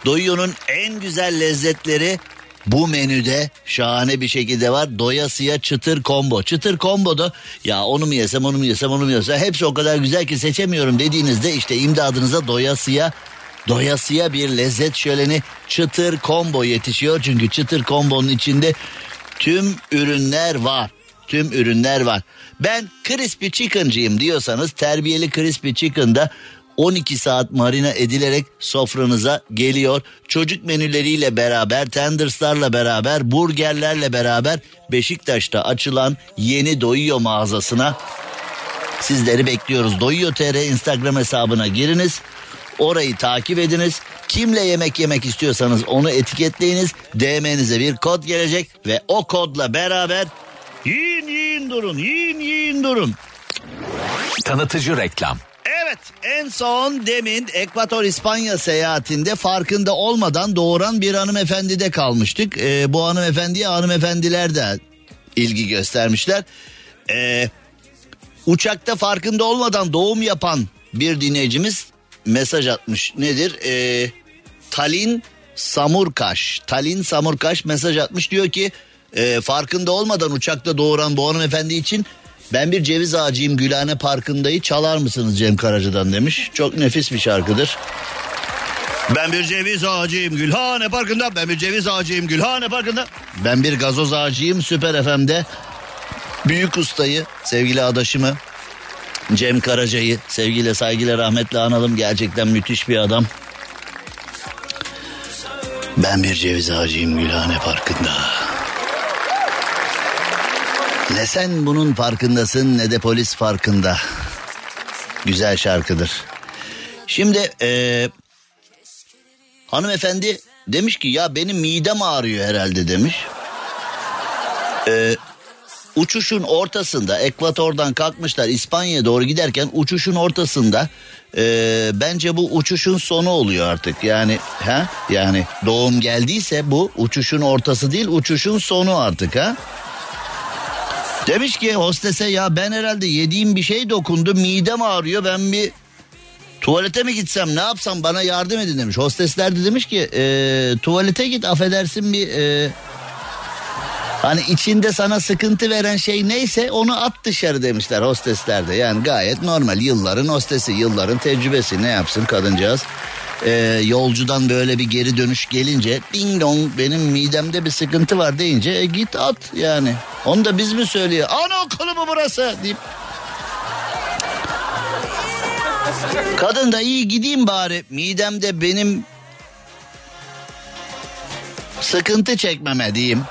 Doyuyor'un en güzel lezzetleri bu menüde şahane bir şekilde var. Doyasıya çıtır combo. Çıtır combo'da ya onu mu yesem onu mu yesem onu mu yesem hepsi o kadar güzel ki seçemiyorum dediğinizde işte imdadınıza doyasıya doyasıya bir lezzet şöleni çıtır combo yetişiyor. Çünkü çıtır kombonun içinde tüm ürünler var. Tüm ürünler var. Ben crispy chicken'cıyım diyorsanız terbiyeli crispy chicken'da 12 saat marine edilerek sofranıza geliyor. Çocuk menüleriyle beraber, tenderslarla beraber, burgerlerle beraber Beşiktaş'ta açılan yeni Doyuyor mağazasına sizleri bekliyoruz. Doyuyor TR Instagram hesabına giriniz. Orayı takip ediniz. Kimle yemek yemek istiyorsanız onu etiketleyiniz. DM'nize bir kod gelecek ve o kodla beraber yiyin yiyin durun, yiyin yiyin durun. Tanıtıcı reklam. En son demin Ekvator İspanya seyahatinde farkında olmadan doğuran bir hanımefendide kalmıştık. Ee, bu hanımefendiye hanımefendiler de ilgi göstermişler. Ee, uçakta farkında olmadan doğum yapan bir dinleyicimiz mesaj atmış. Nedir? Ee, Talin Samurkaş. Talin Samurkaş mesaj atmış diyor ki e, farkında olmadan uçakta doğuran bu hanımefendi için ben bir ceviz ağacıyım Gülhane Parkı'ndayı çalar mısınız Cem Karaca'dan demiş. Çok nefis bir şarkıdır. Ben bir ceviz ağacıyım Gülhane Parkı'nda. Ben bir ceviz ağacıyım Gülhane Parkı'nda. Ben bir gazoz ağacıyım Süper FM'de. Büyük ustayı, sevgili adaşımı Cem Karaca'yı sevgiyle saygıyla rahmetle analım. Gerçekten müthiş bir adam. Ben bir ceviz ağacıyım Gülhane Parkı'nda. Ne sen bunun farkındasın ne de polis farkında. Güzel şarkıdır. Şimdi e, hanımefendi demiş ki ya benim midem ağrıyor herhalde demiş. E, uçuşun ortasında ekvatordan kalkmışlar İspanya'ya doğru giderken uçuşun ortasında e, bence bu uçuşun sonu oluyor artık yani ha yani doğum geldiyse bu uçuşun ortası değil uçuşun sonu artık ha. Demiş ki hostese ya ben herhalde yediğim bir şey dokundu midem ağrıyor ben bir tuvalete mi gitsem ne yapsam bana yardım edin demiş. Hostesler de demiş ki e, tuvalete git affedersin bir e, Hani içinde sana sıkıntı veren şey neyse onu at dışarı demişler hosteslerde. Yani gayet normal yılların hostesi yılların tecrübesi ne yapsın kadıncağız. Ee, yolcudan böyle bir geri dönüş gelince ding dong benim midemde bir sıkıntı var deyince e, git at yani. Onu da biz mi söylüyor? Anaokulu mu burası deyip. Kadın da iyi gideyim bari midemde benim sıkıntı çekmeme diyeyim.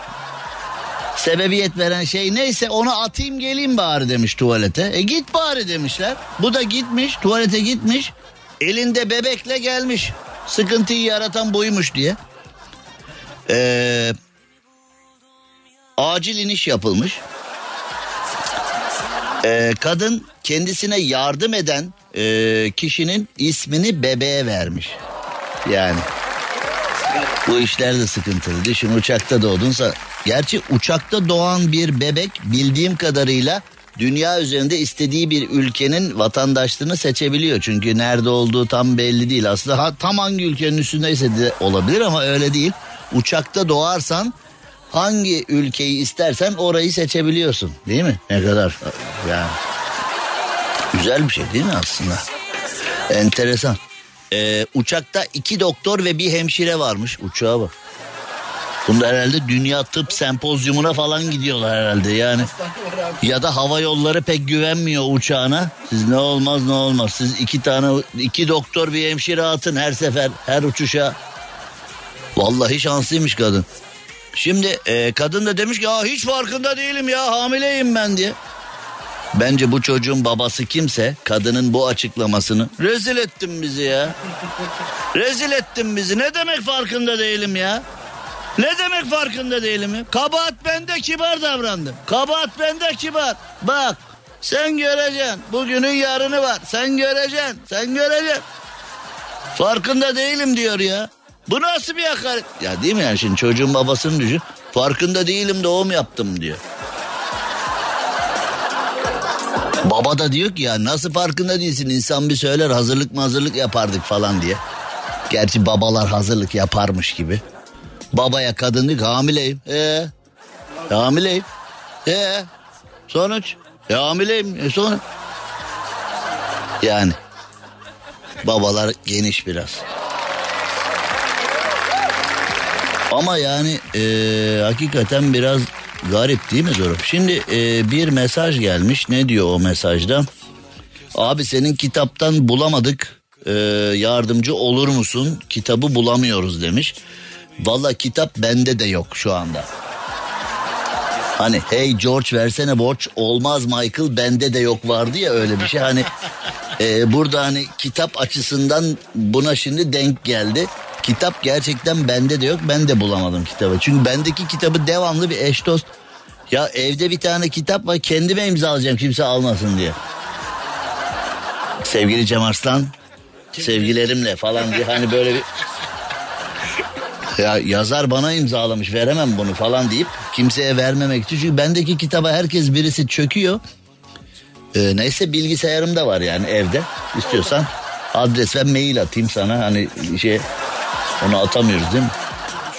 Sebebiyet veren şey neyse onu atayım geleyim bari demiş tuvalete. E git bari demişler. Bu da gitmiş tuvalete gitmiş. Elinde bebekle gelmiş. Sıkıntıyı yaratan buymuş diye. Ee, acil iniş yapılmış. Ee, kadın kendisine yardım eden e, kişinin ismini bebeğe vermiş. Yani bu işler de sıkıntılı. Düşün uçakta doğdunsa. Gerçi uçakta doğan bir bebek bildiğim kadarıyla dünya üzerinde istediği bir ülkenin vatandaşlığını seçebiliyor. Çünkü nerede olduğu tam belli değil. Aslında ha, tam hangi ülkenin üstündeyse de olabilir ama öyle değil. Uçakta doğarsan hangi ülkeyi istersen orayı seçebiliyorsun. Değil mi? Ne kadar yani güzel bir şey değil mi aslında? Enteresan. Ee, uçakta iki doktor ve bir hemşire varmış. Uçağa bak. Bunda herhalde dünya tıp sempozyumuna falan gidiyorlar herhalde yani. Ya da hava yolları pek güvenmiyor uçağına. Siz ne olmaz ne olmaz. Siz iki tane iki doktor bir hemşire atın her sefer her uçuşa. Vallahi şanslıymış kadın. Şimdi e, kadın da demiş ki ya hiç farkında değilim ya hamileyim ben diye. Bence bu çocuğun babası kimse kadının bu açıklamasını rezil ettin bizi ya. Rezil ettin bizi. Ne demek farkında değilim ya? Ne demek farkında değilim ya? Kabahat bende kibar davrandım. Kabahat bende kibar. Bak sen göreceksin. Bugünün yarını var. Sen göreceksin. Sen göreceksin. Farkında değilim diyor ya. Bu nasıl bir hakaret? Ya değil mi yani şimdi çocuğun babasını düşün. Farkında değilim doğum yaptım diyor. Baba da diyor ki ya nasıl farkında değilsin insan bir söyler hazırlık mı hazırlık yapardık falan diye. Gerçi babalar hazırlık yaparmış gibi. Babaya kadın diyor ki hamileyim. Ee, hamileyim. Ee, sonuç. E, hamileyim. E, sonra. Yani babalar geniş biraz. Ama yani e, hakikaten biraz garip değil mi durum? Şimdi e, bir mesaj gelmiş. Ne diyor o mesajda? Abi senin kitaptan bulamadık. E, yardımcı olur musun? Kitabı bulamıyoruz demiş. Valla kitap bende de yok şu anda. Hani hey George versene borç olmaz Michael bende de yok vardı ya öyle bir şey. Hani e, burada hani kitap açısından buna şimdi denk geldi. Kitap gerçekten bende de yok ben de bulamadım kitabı. Çünkü bendeki kitabı devamlı bir eş dost. Ya evde bir tane kitap var kendime imzalayacağım kimse almasın diye. Sevgili Cem Arslan sevgilerimle falan diye hani böyle bir ya yazar bana imzalamış veremem bunu falan deyip kimseye vermemek için. Çünkü bendeki kitaba herkes birisi çöküyor. Ee, neyse bilgisayarım da var yani evde. İstiyorsan adres ve mail atayım sana hani şey onu atamıyoruz değil mi?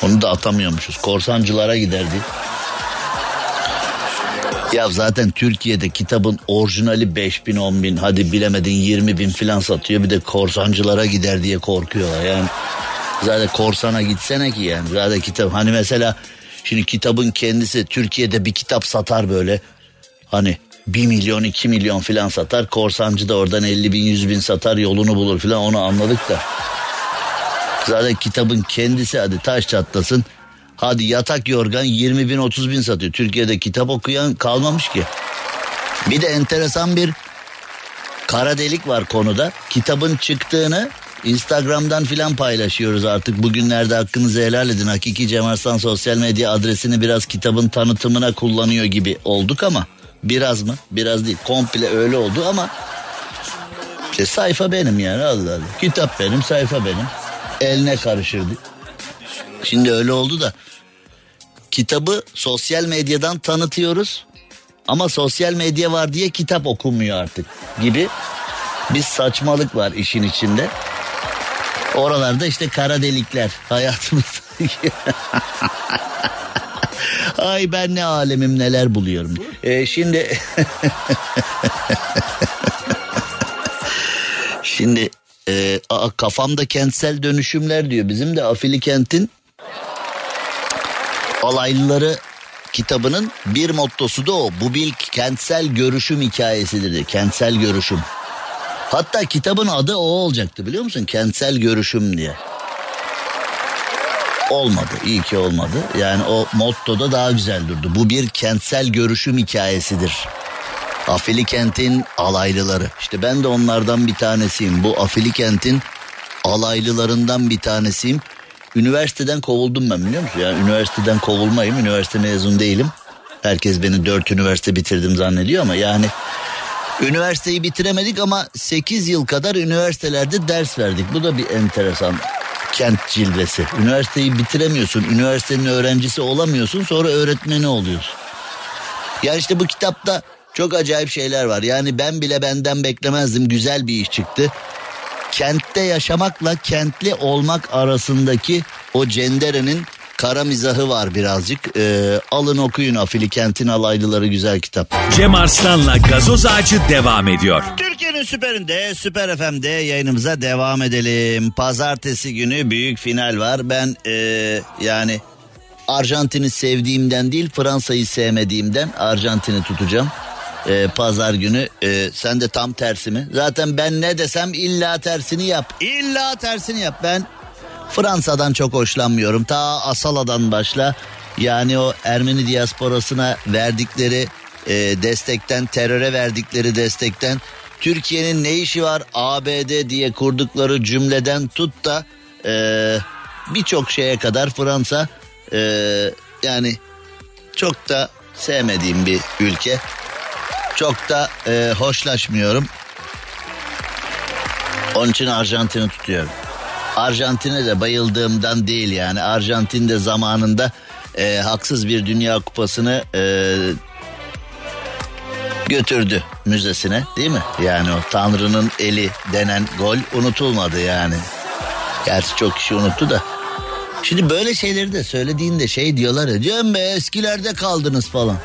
Onu da atamıyormuşuz. Korsancılara giderdi. Ya zaten Türkiye'de kitabın orijinali 5 bin 10 bin hadi bilemedin 20 bin filan satıyor. Bir de korsancılara gider diye korkuyorlar yani. Zaten korsana gitsene ki yani. Zaten kitap hani mesela şimdi kitabın kendisi Türkiye'de bir kitap satar böyle. Hani 1 milyon 2 milyon filan satar. Korsancı da oradan 50 bin 100 bin satar yolunu bulur filan onu anladık da. Zaten kitabın kendisi hadi taş çatlasın. Hadi yatak yorgan 20 bin 30 bin satıyor. Türkiye'de kitap okuyan kalmamış ki. Bir de enteresan bir kara delik var konuda. Kitabın çıktığını Instagram'dan filan paylaşıyoruz artık. Bugünlerde hakkınızı helal edin. Hakiki Cem Arslan sosyal medya adresini biraz kitabın tanıtımına kullanıyor gibi olduk ama biraz mı? Biraz değil. Komple öyle oldu ama işte sayfa benim yani Allah Allah. Kitap benim, sayfa benim. Eline karışırdı. Şimdi öyle oldu da kitabı sosyal medyadan tanıtıyoruz. Ama sosyal medya var diye kitap okunmuyor artık gibi bir saçmalık var işin içinde. Oralarda işte kara delikler hayatımız. Ay ben ne alemim neler buluyorum. Ee, şimdi şimdi e, aa, kafamda kentsel dönüşümler diyor. Bizim de Afili kentin alaylıları kitabının bir mottosu da o. Bu bir kentsel görüşüm hikayesidir. Kentsel görüşüm. Hatta kitabın adı o olacaktı biliyor musun? Kentsel görüşüm diye. Olmadı. İyi ki olmadı. Yani o motto da daha güzel durdu. Bu bir kentsel görüşüm hikayesidir. Afili kentin alaylıları. İşte ben de onlardan bir tanesiyim. Bu Afili kentin alaylılarından bir tanesiyim. Üniversiteden kovuldum ben biliyor musun? Yani üniversiteden kovulmayım. Üniversite mezun değilim. Herkes beni dört üniversite bitirdim zannediyor ama yani üniversiteyi bitiremedik ama 8 yıl kadar üniversitelerde ders verdik. Bu da bir enteresan kent cilvesi. Üniversiteyi bitiremiyorsun. Üniversitenin öğrencisi olamıyorsun. Sonra öğretmeni oluyorsun. Ya işte bu kitapta çok acayip şeyler var. Yani ben bile benden beklemezdim. Güzel bir iş çıktı. Kentte yaşamakla kentli olmak arasındaki o cenderenin kara mizahı var birazcık. Ee, alın okuyun Afili Kent'in alaylıları güzel kitap. Cem Arslan'la gazoz ağacı devam ediyor. Türkiye'nin süperinde, Süper FM'de yayınımıza devam edelim. Pazartesi günü büyük final var. Ben ee, yani Arjantin'i sevdiğimden değil Fransa'yı sevmediğimden Arjantin'i tutacağım. Ee, pazar günü ee, sen de tam tersi mi? Zaten ben ne desem illa tersini yap. İlla tersini yap. Ben Fransa'dan çok hoşlanmıyorum. Ta Asala'dan başla. Yani o Ermeni diasporasına verdikleri e, destekten, teröre verdikleri destekten, Türkiye'nin ne işi var ABD diye kurdukları cümleden tut da e, birçok şeye kadar Fransa e, yani çok da sevmediğim bir ülke. Çok da e, hoşlaşmıyorum. Onun için Arjantin'i tutuyorum. Arjantin'e de bayıldığımdan değil yani. Arjantin de zamanında e, haksız bir dünya kupasını e, götürdü müzesine değil mi? Yani o Tanrı'nın eli denen gol unutulmadı yani. Gerçi çok kişi unuttu da. Şimdi böyle şeyleri de söylediğinde şey diyorlar ya Cem be eskilerde kaldınız falan.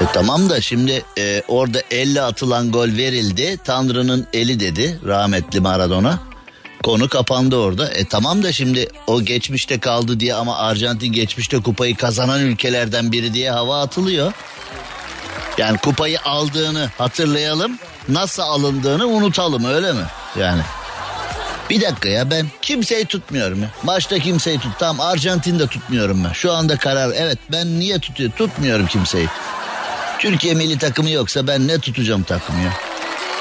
E tamam da şimdi e, orada elle atılan gol verildi. Tanrı'nın eli dedi rahmetli Maradona. Konu kapandı orada. E tamam da şimdi o geçmişte kaldı diye ama Arjantin geçmişte kupayı kazanan ülkelerden biri diye hava atılıyor. Yani kupayı aldığını hatırlayalım. Nasıl alındığını unutalım öyle mi? Yani. Bir dakika ya ben kimseyi tutmuyorum ya. Başta kimseyi tut. Tamam Arjantin'de tutmuyorum ben. Şu anda karar evet ben niye tutuyorum? Tutmuyorum kimseyi. Türkiye milli takımı yoksa ben ne tutacağım takımı ya?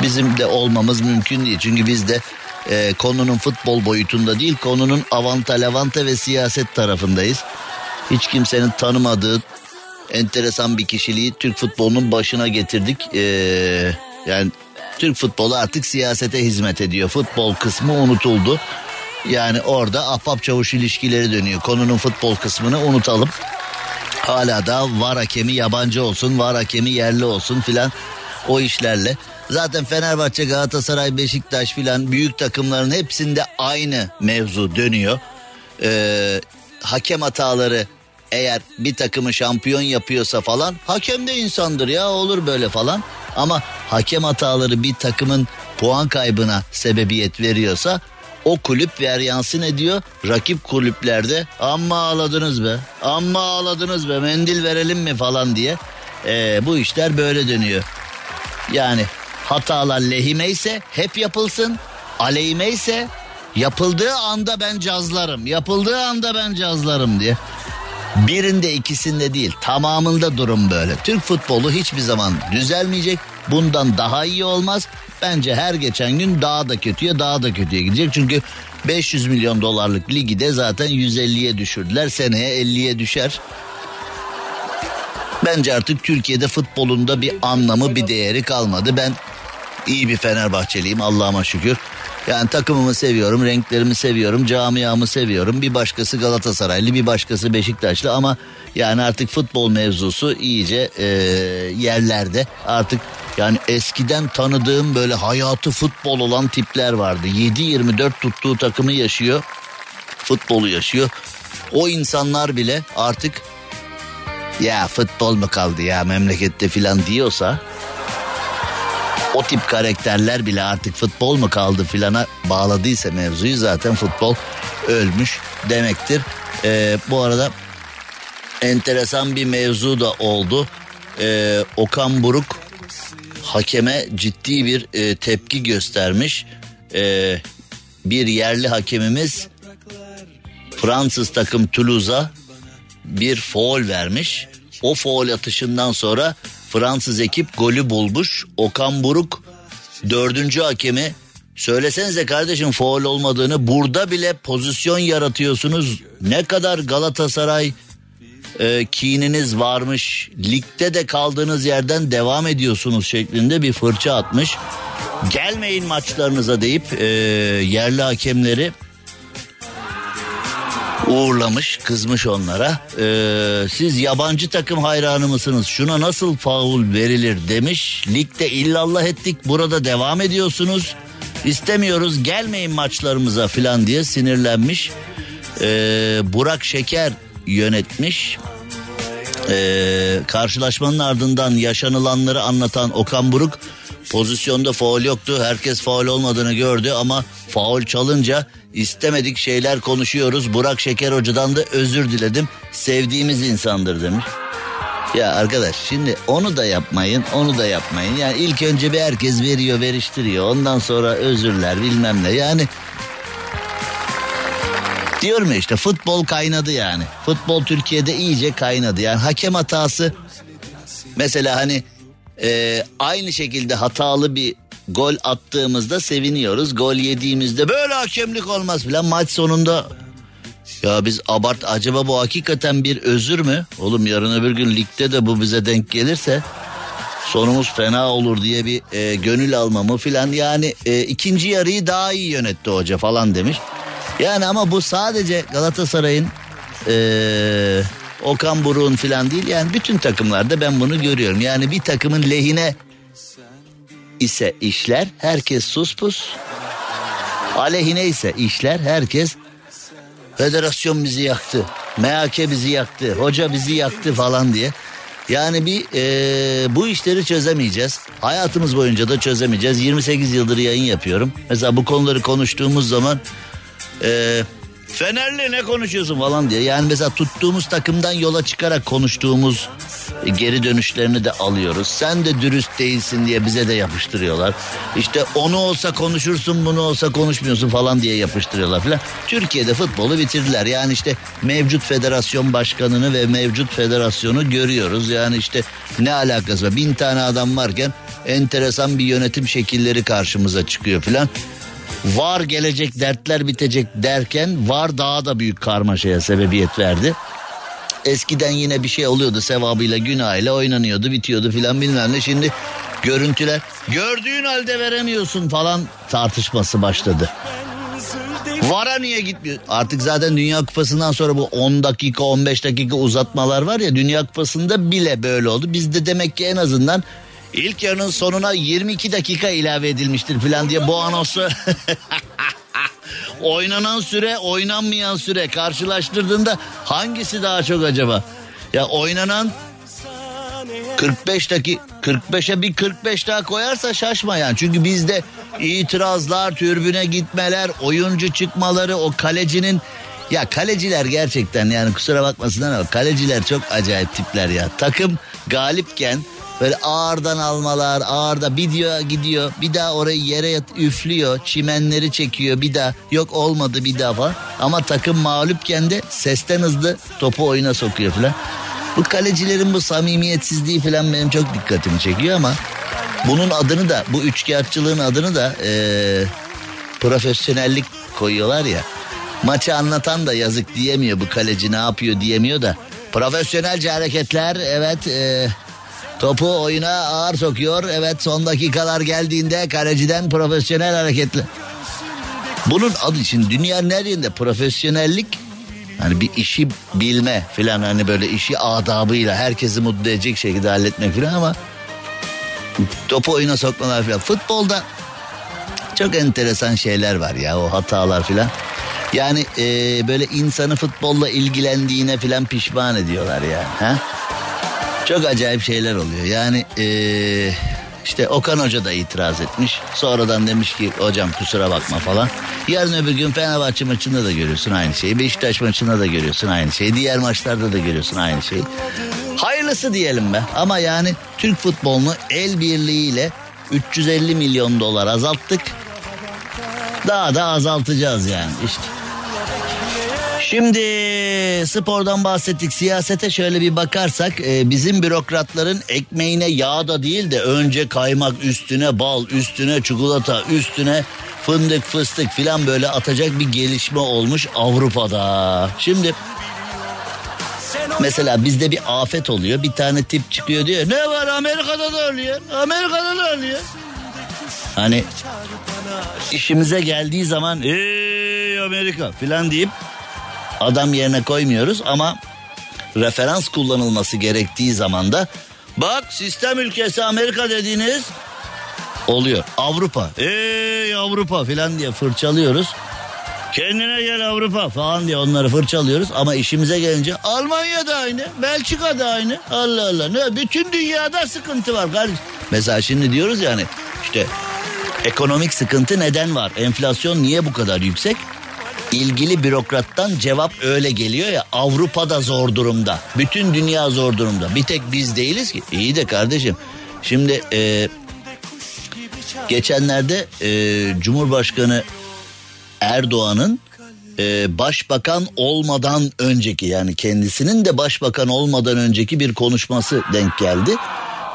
Bizim de olmamız mümkün değil. Çünkü biz de e, konunun futbol boyutunda değil konunun avanta lavanta ve siyaset tarafındayız. Hiç kimsenin tanımadığı enteresan bir kişiliği Türk futbolunun başına getirdik. Ee, yani Türk futbolu artık siyasete hizmet ediyor. Futbol kısmı unutuldu. Yani orada ahbap çavuş ilişkileri dönüyor. Konunun futbol kısmını unutalım. Hala da var hakemi yabancı olsun, var hakemi yerli olsun filan o işlerle. Zaten Fenerbahçe, Galatasaray, Beşiktaş filan büyük takımların hepsinde aynı mevzu dönüyor. Ee, hakem hataları eğer bir takımı şampiyon yapıyorsa falan hakem de insandır ya olur böyle falan. Ama hakem hataları bir takımın puan kaybına sebebiyet veriyorsa o kulüp veryansın ediyor. Rakip kulüplerde amma ağladınız be amma ağladınız be mendil verelim mi falan diye. Ee, bu işler böyle dönüyor. Yani hatalar lehime ise hep yapılsın. Aleyhime ise yapıldığı anda ben cazlarım. Yapıldığı anda ben cazlarım diye. Birinde ikisinde değil tamamında durum böyle. Türk futbolu hiçbir zaman düzelmeyecek. Bundan daha iyi olmaz. Bence her geçen gün daha da kötüye daha da kötüye gidecek. Çünkü 500 milyon dolarlık ligi de zaten 150'ye düşürdüler. Seneye 50'ye düşer. Bence artık Türkiye'de futbolunda bir anlamı bir değeri kalmadı. Ben iyi bir Fenerbahçeliyim Allah'ıma şükür. Yani takımımı seviyorum, renklerimi seviyorum, camiamı seviyorum. Bir başkası Galatasaraylı, bir başkası Beşiktaşlı ama yani artık futbol mevzusu iyice e, yerlerde. Artık yani eskiden tanıdığım böyle hayatı futbol olan tipler vardı. 7-24 tuttuğu takımı yaşıyor, futbolu yaşıyor. O insanlar bile artık ya futbol mu kaldı ya memlekette filan diyorsa o tip karakterler bile artık futbol mu kaldı filana bağladıysa mevzuyu zaten futbol ölmüş demektir. Ee, bu arada enteresan bir mevzu da oldu. Ee, Okan Buruk hakeme ciddi bir e, tepki göstermiş. Ee, bir yerli hakemimiz Fransız takım Toulouse'a bir foul vermiş. O foul atışından sonra Fransız ekip golü bulmuş. Okan Buruk dördüncü hakemi söylesenize kardeşim foul olmadığını burada bile pozisyon yaratıyorsunuz. Ne kadar Galatasaray e, kininiz varmış. Ligde de kaldığınız yerden devam ediyorsunuz şeklinde bir fırça atmış. Gelmeyin maçlarınıza deyip e, yerli hakemleri uğurlamış, kızmış onlara. Ee, siz yabancı takım hayranı mısınız? Şuna nasıl faul verilir demiş. Ligde illallah ettik, burada devam ediyorsunuz. İstemiyoruz, gelmeyin maçlarımıza falan diye sinirlenmiş. Ee, Burak Şeker yönetmiş. Ee, karşılaşmanın ardından yaşanılanları anlatan Okan Buruk pozisyonda faul yoktu. Herkes faul olmadığını gördü ama faul çalınca istemedik şeyler konuşuyoruz. Burak Şeker Hoca'dan da özür diledim. Sevdiğimiz insandır demiş. Ya arkadaş şimdi onu da yapmayın onu da yapmayın. Yani ilk önce bir herkes veriyor veriştiriyor. Ondan sonra özürler bilmem ne. Yani diyorum ya işte futbol kaynadı yani. Futbol Türkiye'de iyice kaynadı. Yani hakem hatası mesela hani e, aynı şekilde hatalı bir gol attığımızda seviniyoruz. Gol yediğimizde böyle hakemlik olmaz filan maç sonunda ya biz abart acaba bu hakikaten bir özür mü? Oğlum yarın öbür gün ligde de bu bize denk gelirse sonumuz fena olur diye bir e, gönül almamı filan yani e, ikinci yarıyı daha iyi yönetti hoca falan demiş. Yani ama bu sadece Galatasaray'ın e, Okan Buruk'un filan değil yani bütün takımlarda ben bunu görüyorum. Yani bir takımın lehine ise işler herkes sus pus. Aleyhine ise işler herkes federasyon bizi yaktı. MHK bizi yaktı. Hoca bizi yaktı falan diye. Yani bir e, bu işleri çözemeyeceğiz. Hayatımız boyunca da çözemeyeceğiz. 28 yıldır yayın yapıyorum. Mesela bu konuları konuştuğumuz zaman e, Fenerli ne konuşuyorsun falan diye. Yani mesela tuttuğumuz takımdan yola çıkarak konuştuğumuz geri dönüşlerini de alıyoruz. Sen de dürüst değilsin diye bize de yapıştırıyorlar. İşte onu olsa konuşursun bunu olsa konuşmuyorsun falan diye yapıştırıyorlar falan. Türkiye'de futbolu bitirdiler. Yani işte mevcut federasyon başkanını ve mevcut federasyonu görüyoruz. Yani işte ne alakası var? Bin tane adam varken enteresan bir yönetim şekilleri karşımıza çıkıyor falan var gelecek dertler bitecek derken var daha da büyük karmaşaya sebebiyet verdi. Eskiden yine bir şey oluyordu sevabıyla günahıyla oynanıyordu bitiyordu filan bilmem ne şimdi görüntüler gördüğün halde veremiyorsun falan tartışması başladı. Vara niye gitmiyor? Artık zaten Dünya Kupası'ndan sonra bu 10 dakika 15 dakika uzatmalar var ya Dünya Kupası'nda bile böyle oldu. Bizde demek ki en azından İlk yarının sonuna 22 dakika ilave edilmiştir falan diye bu anonsu oynanan süre oynanmayan süre karşılaştırdığında hangisi daha çok acaba? Ya oynanan 45 dakika 45'e bir 45 daha koyarsa şaşma yani. Çünkü bizde itirazlar, türbüne gitmeler, oyuncu çıkmaları, o kalecinin ya kaleciler gerçekten yani kusura bakmasınlar ama kaleciler çok acayip tipler ya. Takım galipken Böyle ağırdan almalar ağırda bir diyor gidiyor bir daha orayı yere yat, üflüyor çimenleri çekiyor bir daha yok olmadı bir daha falan. Ama takım mağlupken de sesten hızlı topu oyuna sokuyor falan. Bu kalecilerin bu samimiyetsizliği falan benim çok dikkatimi çekiyor ama bunun adını da bu üçkağıtçılığın adını da ee, profesyonellik koyuyorlar ya. Maçı anlatan da yazık diyemiyor bu kaleci ne yapıyor diyemiyor da. Profesyonelce hareketler evet e, Topu oyuna ağır sokuyor. Evet son dakikalar geldiğinde kaleciden profesyonel hareketli. Bunun adı için dünyanın her profesyonellik hani bir işi bilme filan hani böyle işi adabıyla herkesi mutlu edecek şekilde halletmek filan ama topu oyuna sokmalar filan. Futbolda çok enteresan şeyler var ya o hatalar filan. Yani e, böyle insanı futbolla ilgilendiğine filan pişman ediyorlar ya. Ha? Çok acayip şeyler oluyor. Yani ee, işte Okan Hoca da itiraz etmiş. Sonradan demiş ki hocam kusura bakma falan. Yarın öbür gün Fenerbahçe maçında da görüyorsun aynı şeyi. Beşiktaş maçında da görüyorsun aynı şeyi. Diğer maçlarda da görüyorsun aynı şeyi. Hayırlısı diyelim be. Ama yani Türk futbolunu el birliğiyle 350 milyon dolar azalttık. Daha da azaltacağız yani işte. Şimdi spordan bahsettik siyasete şöyle bir bakarsak e, bizim bürokratların ekmeğine yağ da değil de önce kaymak üstüne bal üstüne çikolata üstüne fındık fıstık filan böyle atacak bir gelişme olmuş Avrupa'da. Şimdi Mesela bizde bir afet oluyor. Bir tane tip çıkıyor diyor. Ne var Amerika'da da oluyor. Amerika'da da oluyor. Hani işimize geldiği zaman ey Amerika filan deyip adam yerine koymuyoruz ama referans kullanılması gerektiği zaman da bak sistem ülkesi Amerika dediğiniz oluyor. Avrupa ey Avrupa filan diye fırçalıyoruz. Kendine gel Avrupa falan diye onları fırçalıyoruz ama işimize gelince Almanya'da aynı, Belçika'da aynı. Allah Allah ne bütün dünyada sıkıntı var kardeşim. Mesela şimdi diyoruz yani işte ekonomik sıkıntı neden var? Enflasyon niye bu kadar yüksek? İlgili bürokrattan cevap öyle geliyor ya Avrupa'da zor durumda. Bütün dünya zor durumda. Bir tek biz değiliz ki. İyi de kardeşim. Şimdi e, geçenlerde e, Cumhurbaşkanı Erdoğan'ın e, başbakan olmadan önceki yani kendisinin de başbakan olmadan önceki bir konuşması denk geldi.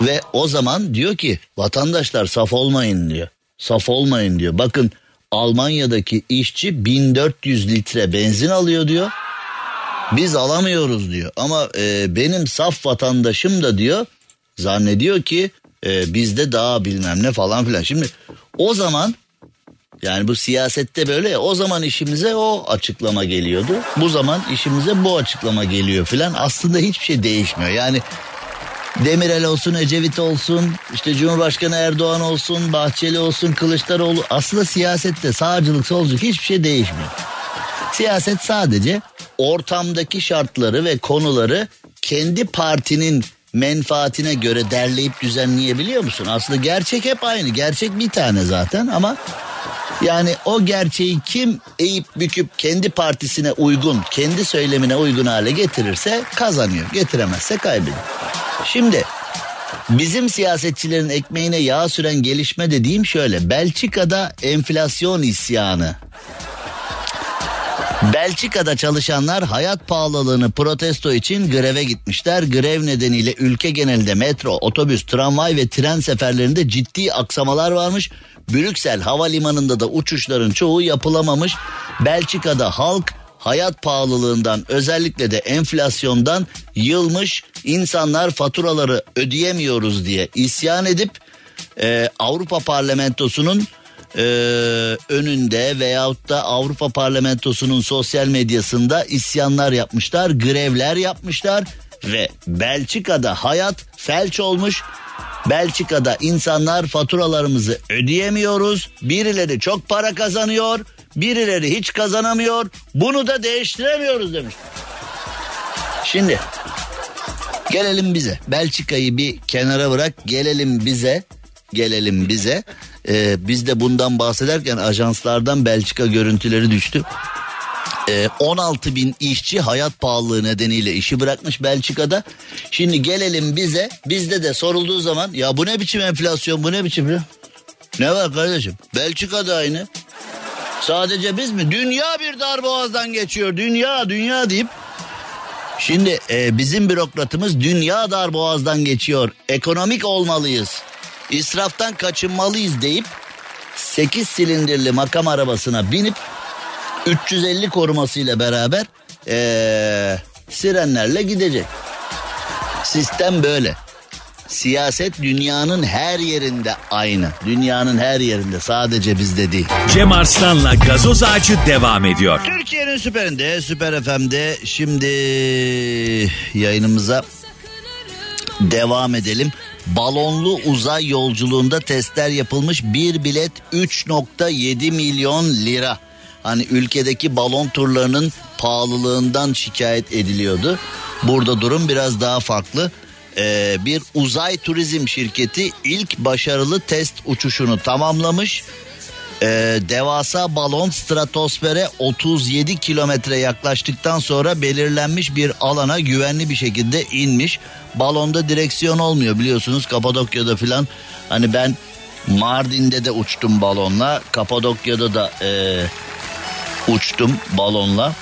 Ve o zaman diyor ki vatandaşlar saf olmayın diyor. Saf olmayın diyor. Bakın Almanya'daki işçi 1400 litre benzin alıyor diyor. Biz alamıyoruz diyor. Ama e, benim saf vatandaşım da diyor zannediyor ki e, bizde daha bilmem ne falan filan. Şimdi o zaman yani bu siyasette böyle ya o zaman işimize o açıklama geliyordu. Bu zaman işimize bu açıklama geliyor filan. Aslında hiçbir şey değişmiyor. Yani Demirel olsun, Ecevit olsun, işte Cumhurbaşkanı Erdoğan olsun, Bahçeli olsun, Kılıçdaroğlu. Aslında siyasette sağcılık, solculuk hiçbir şey değişmiyor. Siyaset sadece ortamdaki şartları ve konuları kendi partinin menfaatine göre derleyip düzenleyebiliyor musun? Aslında gerçek hep aynı. Gerçek bir tane zaten ama yani o gerçeği kim eğip büküp kendi partisine uygun, kendi söylemine uygun hale getirirse kazanıyor. Getiremezse kaybediyor. Şimdi bizim siyasetçilerin ekmeğine yağ süren gelişme dediğim şöyle. Belçika'da enflasyon isyanı. Belçika'da çalışanlar hayat pahalılığını protesto için greve gitmişler. Grev nedeniyle ülke genelinde metro, otobüs, tramvay ve tren seferlerinde ciddi aksamalar varmış. Brüksel havalimanında da uçuşların çoğu yapılamamış. Belçika'da halk hayat pahalılığından özellikle de enflasyondan yılmış insanlar faturaları ödeyemiyoruz diye isyan edip e, Avrupa Parlamentosu'nun e, önünde veyahut da Avrupa Parlamentosu'nun sosyal medyasında isyanlar yapmışlar, grevler yapmışlar ve Belçika'da hayat felç olmuş. Belçika'da insanlar faturalarımızı ödeyemiyoruz. Birileri çok para kazanıyor, birileri hiç kazanamıyor. Bunu da değiştiremiyoruz demiş. Şimdi gelelim bize. Belçika'yı bir kenara bırak. Gelelim bize. Gelelim bize. Ee, biz de bundan bahsederken ajanslardan Belçika görüntüleri düştü. 16 ee, bin işçi hayat pahalılığı nedeniyle işi bırakmış Belçika'da. Şimdi gelelim bize bizde de sorulduğu zaman ya bu ne biçim enflasyon bu ne biçim ne var kardeşim Belçika'da aynı. Sadece biz mi? Dünya bir dar boğazdan geçiyor. Dünya dünya deyip Şimdi e, bizim bürokratımız dünya dar boğazdan geçiyor. Ekonomik olmalıyız. İsraftan kaçınmalıyız deyip 8 silindirli makam arabasına binip 350 korumasıyla beraber ee, sirenlerle gidecek. Sistem böyle. Siyaset dünyanın her yerinde aynı. Dünyanın her yerinde sadece bizde değil. Cem Arslan'la gazoz ağacı devam ediyor. Türkiye'nin süperinde, süper FM'de şimdi yayınımıza devam edelim. Balonlu uzay yolculuğunda testler yapılmış bir bilet 3.7 milyon lira. Hani ülkedeki balon turlarının pahalılığından şikayet ediliyordu. Burada durum biraz daha farklı. E, bir uzay turizm şirketi ilk başarılı test uçuşunu tamamlamış. E, devasa balon stratosfere 37 kilometre yaklaştıktan sonra belirlenmiş bir alana güvenli bir şekilde inmiş. Balonda direksiyon olmuyor biliyorsunuz Kapadokya'da filan. Hani ben Mardin'de de uçtum balonla. Kapadokya'da da e, uçtum balonla.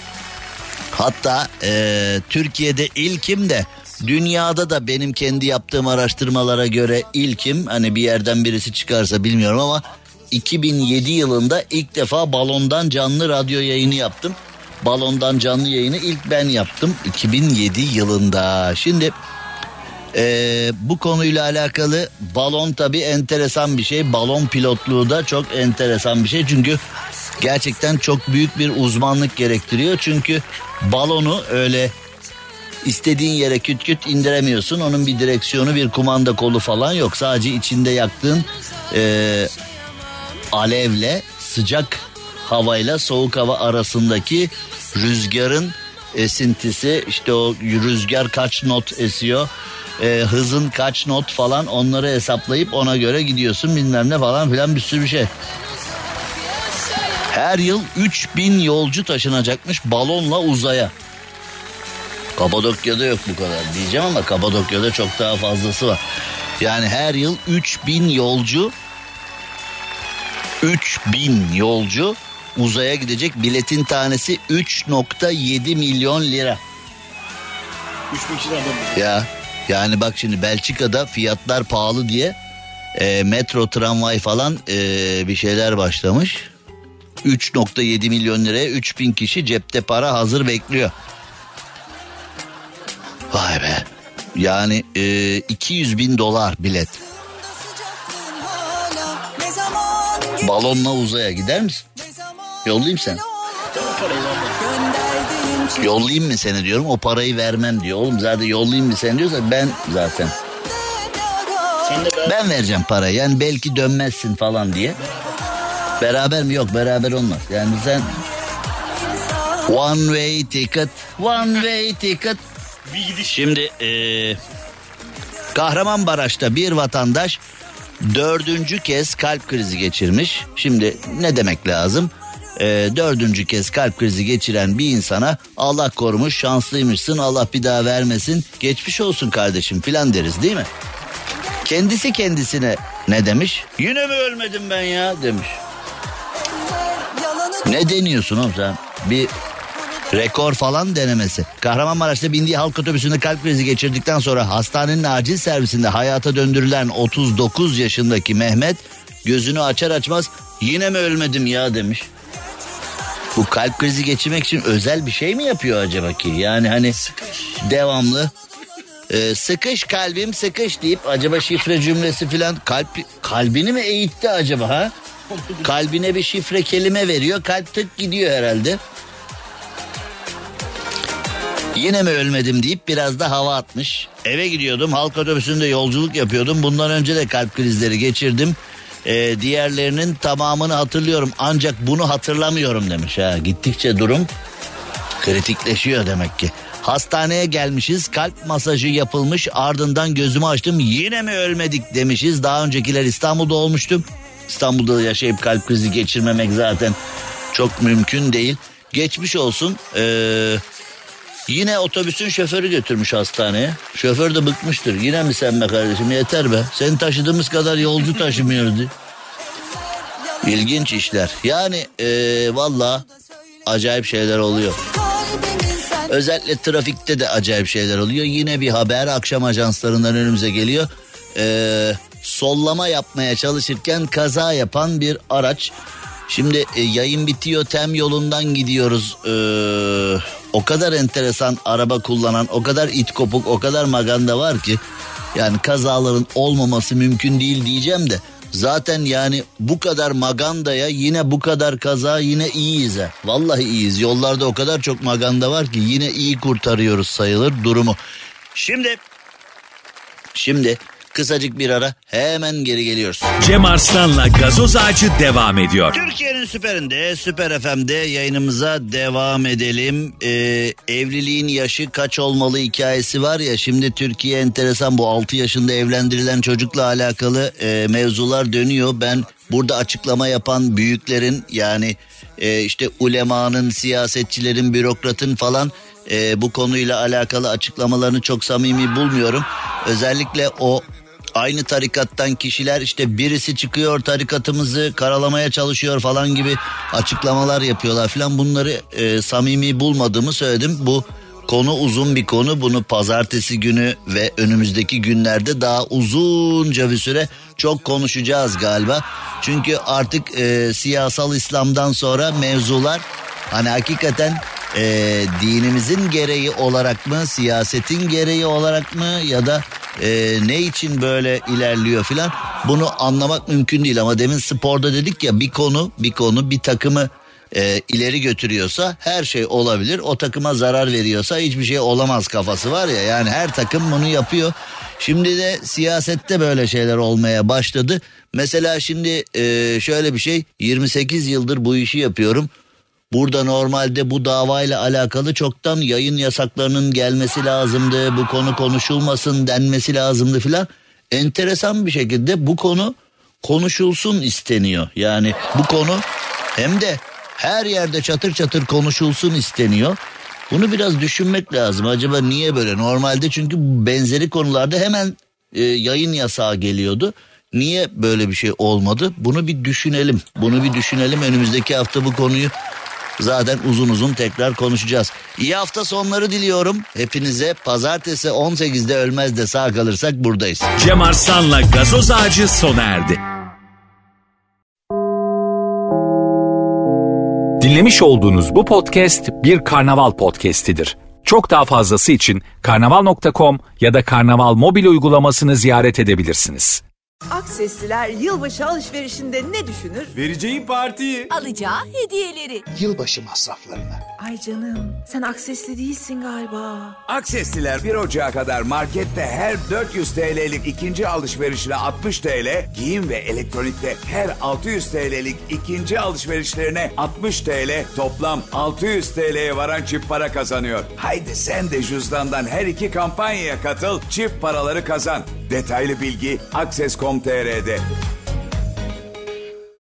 Hatta e, Türkiye'de ilkim de dünyada da benim kendi yaptığım araştırmalara göre ilkim hani bir yerden birisi çıkarsa bilmiyorum ama 2007 yılında ilk defa balondan canlı radyo yayını yaptım. Balondan canlı yayını ilk ben yaptım 2007 yılında. Şimdi ee, bu konuyla alakalı balon tabi enteresan bir şey. Balon pilotluğu da çok enteresan bir şey. Çünkü gerçekten çok büyük bir uzmanlık gerektiriyor. Çünkü balonu öyle istediğin yere küt küt indiremiyorsun. Onun bir direksiyonu bir kumanda kolu falan yok. Sadece içinde yaktığın e, alevle sıcak havayla soğuk hava arasındaki rüzgarın esintisi işte o rüzgar kaç not esiyor e, hızın kaç not falan onları hesaplayıp ona göre gidiyorsun bilmem ne falan filan bir sürü bir şey. Her yıl 3000 yolcu taşınacakmış balonla uzaya. Kapadokya'da yok bu kadar diyeceğim ama Kapadokya'da çok daha fazlası var. Yani her yıl 3000 yolcu 3000 yolcu uzaya gidecek biletin tanesi 3.7 milyon lira. 3000 kişi nereden Ya yani bak şimdi Belçika'da fiyatlar pahalı diye e, metro tramvay falan e, bir şeyler başlamış. 3.7 milyon liraya 3000 kişi cepte para hazır bekliyor. Vay be. Yani e, 200 bin dolar bilet. Balonla uzaya gider misin? Yollayayım sen. Yollayayım mı seni diyorum o parayı vermem diyor. Oğlum zaten yollayayım mı sen diyorsa ben zaten. Ben vereceğim parayı yani belki dönmezsin falan diye. Beraber mi? Yok beraber olmaz. Yani sen one way ticket, one way ticket. Bir gidiş. Şimdi ee, Kahramanmaraş'ta bir vatandaş dördüncü kez kalp krizi geçirmiş. Şimdi ne demek lazım? Ee, dördüncü kez kalp krizi geçiren bir insana Allah korumuş şanslıymışsın Allah bir daha vermesin geçmiş olsun kardeşim filan deriz değil mi? Kendisi kendisine ne demiş? Yine mi ölmedim ben ya demiş. Ne deniyorsun oğlum sen? Bir rekor falan denemesi. Kahramanmaraş'ta bindiği halk otobüsünde kalp krizi geçirdikten sonra hastanenin acil servisinde hayata döndürülen 39 yaşındaki Mehmet gözünü açar açmaz yine mi ölmedim ya demiş. Bu kalp krizi geçirmek için özel bir şey mi yapıyor acaba ki? Yani hani devamlı e, sıkış kalbim sıkış deyip acaba şifre cümlesi filan kalp kalbini mi eğitti acaba ha? Kalbine bir şifre kelime veriyor kalp tık gidiyor herhalde. Yine mi ölmedim deyip biraz da hava atmış. Eve gidiyordum halk otobüsünde yolculuk yapıyordum. Bundan önce de kalp krizleri geçirdim. Ee, diğerlerinin tamamını hatırlıyorum ancak bunu hatırlamıyorum demiş. Ha, gittikçe durum kritikleşiyor demek ki. Hastaneye gelmişiz kalp masajı yapılmış ardından gözümü açtım yine mi ölmedik demişiz. Daha öncekiler İstanbul'da olmuştum. İstanbul'da yaşayıp kalp krizi geçirmemek zaten çok mümkün değil. Geçmiş olsun. Ee, yine otobüsün şoförü götürmüş hastaneye. Şoför de bıkmıştır. Yine mi sen be kardeşim yeter be. Seni taşıdığımız kadar yolcu taşımıyoruz diye. İlginç işler. Yani ee, valla acayip şeyler oluyor. Özellikle trafikte de acayip şeyler oluyor. Yine bir haber akşam ajanslarından önümüze geliyor. Ee, sollama yapmaya çalışırken kaza yapan bir araç. Şimdi e, yayın bitiyor tem yolundan gidiyoruz. Ee, o kadar enteresan araba kullanan, o kadar it kopuk, o kadar maganda var ki. Yani kazaların olmaması mümkün değil diyeceğim de. Zaten yani bu kadar magandaya yine bu kadar kaza yine iyiyiz ha. Vallahi iyiyiz. Yollarda o kadar çok maganda var ki yine iyi kurtarıyoruz sayılır durumu. Şimdi Şimdi Kısacık bir ara hemen geri geliyoruz. Cem Arslan'la gazoz ağacı devam ediyor. Türkiye'nin süperinde, Süper FM'de yayınımıza devam edelim. Ee, evliliğin yaşı kaç olmalı hikayesi var ya şimdi Türkiye enteresan bu 6 yaşında evlendirilen çocukla alakalı e, mevzular dönüyor. Ben burada açıklama yapan büyüklerin yani e, işte ulemanın, siyasetçilerin, bürokratın falan e, bu konuyla alakalı açıklamalarını çok samimi bulmuyorum. Özellikle o aynı tarikattan kişiler işte birisi çıkıyor tarikatımızı karalamaya çalışıyor falan gibi açıklamalar yapıyorlar falan bunları e, samimi bulmadığımı söyledim. Bu konu uzun bir konu bunu pazartesi günü ve önümüzdeki günlerde daha uzunca bir süre çok konuşacağız galiba. Çünkü artık e, siyasal İslam'dan sonra mevzular hani hakikaten e, dinimizin gereği olarak mı siyasetin gereği olarak mı ya da e, ne için böyle ilerliyor filan? Bunu anlamak mümkün değil ama demin sporda dedik ya bir konu bir konu bir takımı e, ileri götürüyorsa her şey olabilir. O takıma zarar veriyorsa hiçbir şey olamaz kafası var ya. Yani her takım bunu yapıyor. Şimdi de siyasette böyle şeyler olmaya başladı. Mesela şimdi e, şöyle bir şey 28 yıldır bu işi yapıyorum Burada normalde bu davayla alakalı çoktan yayın yasaklarının gelmesi lazımdı. Bu konu konuşulmasın denmesi lazımdı filan. Enteresan bir şekilde bu konu konuşulsun isteniyor. Yani bu konu hem de her yerde çatır çatır konuşulsun isteniyor. Bunu biraz düşünmek lazım. Acaba niye böyle? Normalde çünkü benzeri konularda hemen e, yayın yasağı geliyordu. Niye böyle bir şey olmadı? Bunu bir düşünelim. Bunu bir düşünelim. Önümüzdeki hafta bu konuyu Zaten uzun uzun tekrar konuşacağız. İyi hafta sonları diliyorum. Hepinize pazartesi 18'de ölmez de sağ kalırsak buradayız. Cem Arslan'la gazoz ağacı sona erdi. Dinlemiş olduğunuz bu podcast bir karnaval podcastidir. Çok daha fazlası için karnaval.com ya da karnaval mobil uygulamasını ziyaret edebilirsiniz. Aksesliler yılbaşı alışverişinde ne düşünür? Vereceği partiyi. alacağı hediyeleri. yılbaşı masraflarını. Ay canım sen aksesli değilsin galiba. Aksesliler 1 Ocağı kadar markette her 400 TL'lik ikinci alışverişine 60 TL, giyim ve elektronikte her 600 TL'lik ikinci alışverişlerine 60 TL, toplam 600 TL'ye varan çift para kazanıyor. Haydi sen de cüzdandan her iki kampanyaya katıl, çift paraları kazan. Detaylı bilgi Akses.com.tr'de.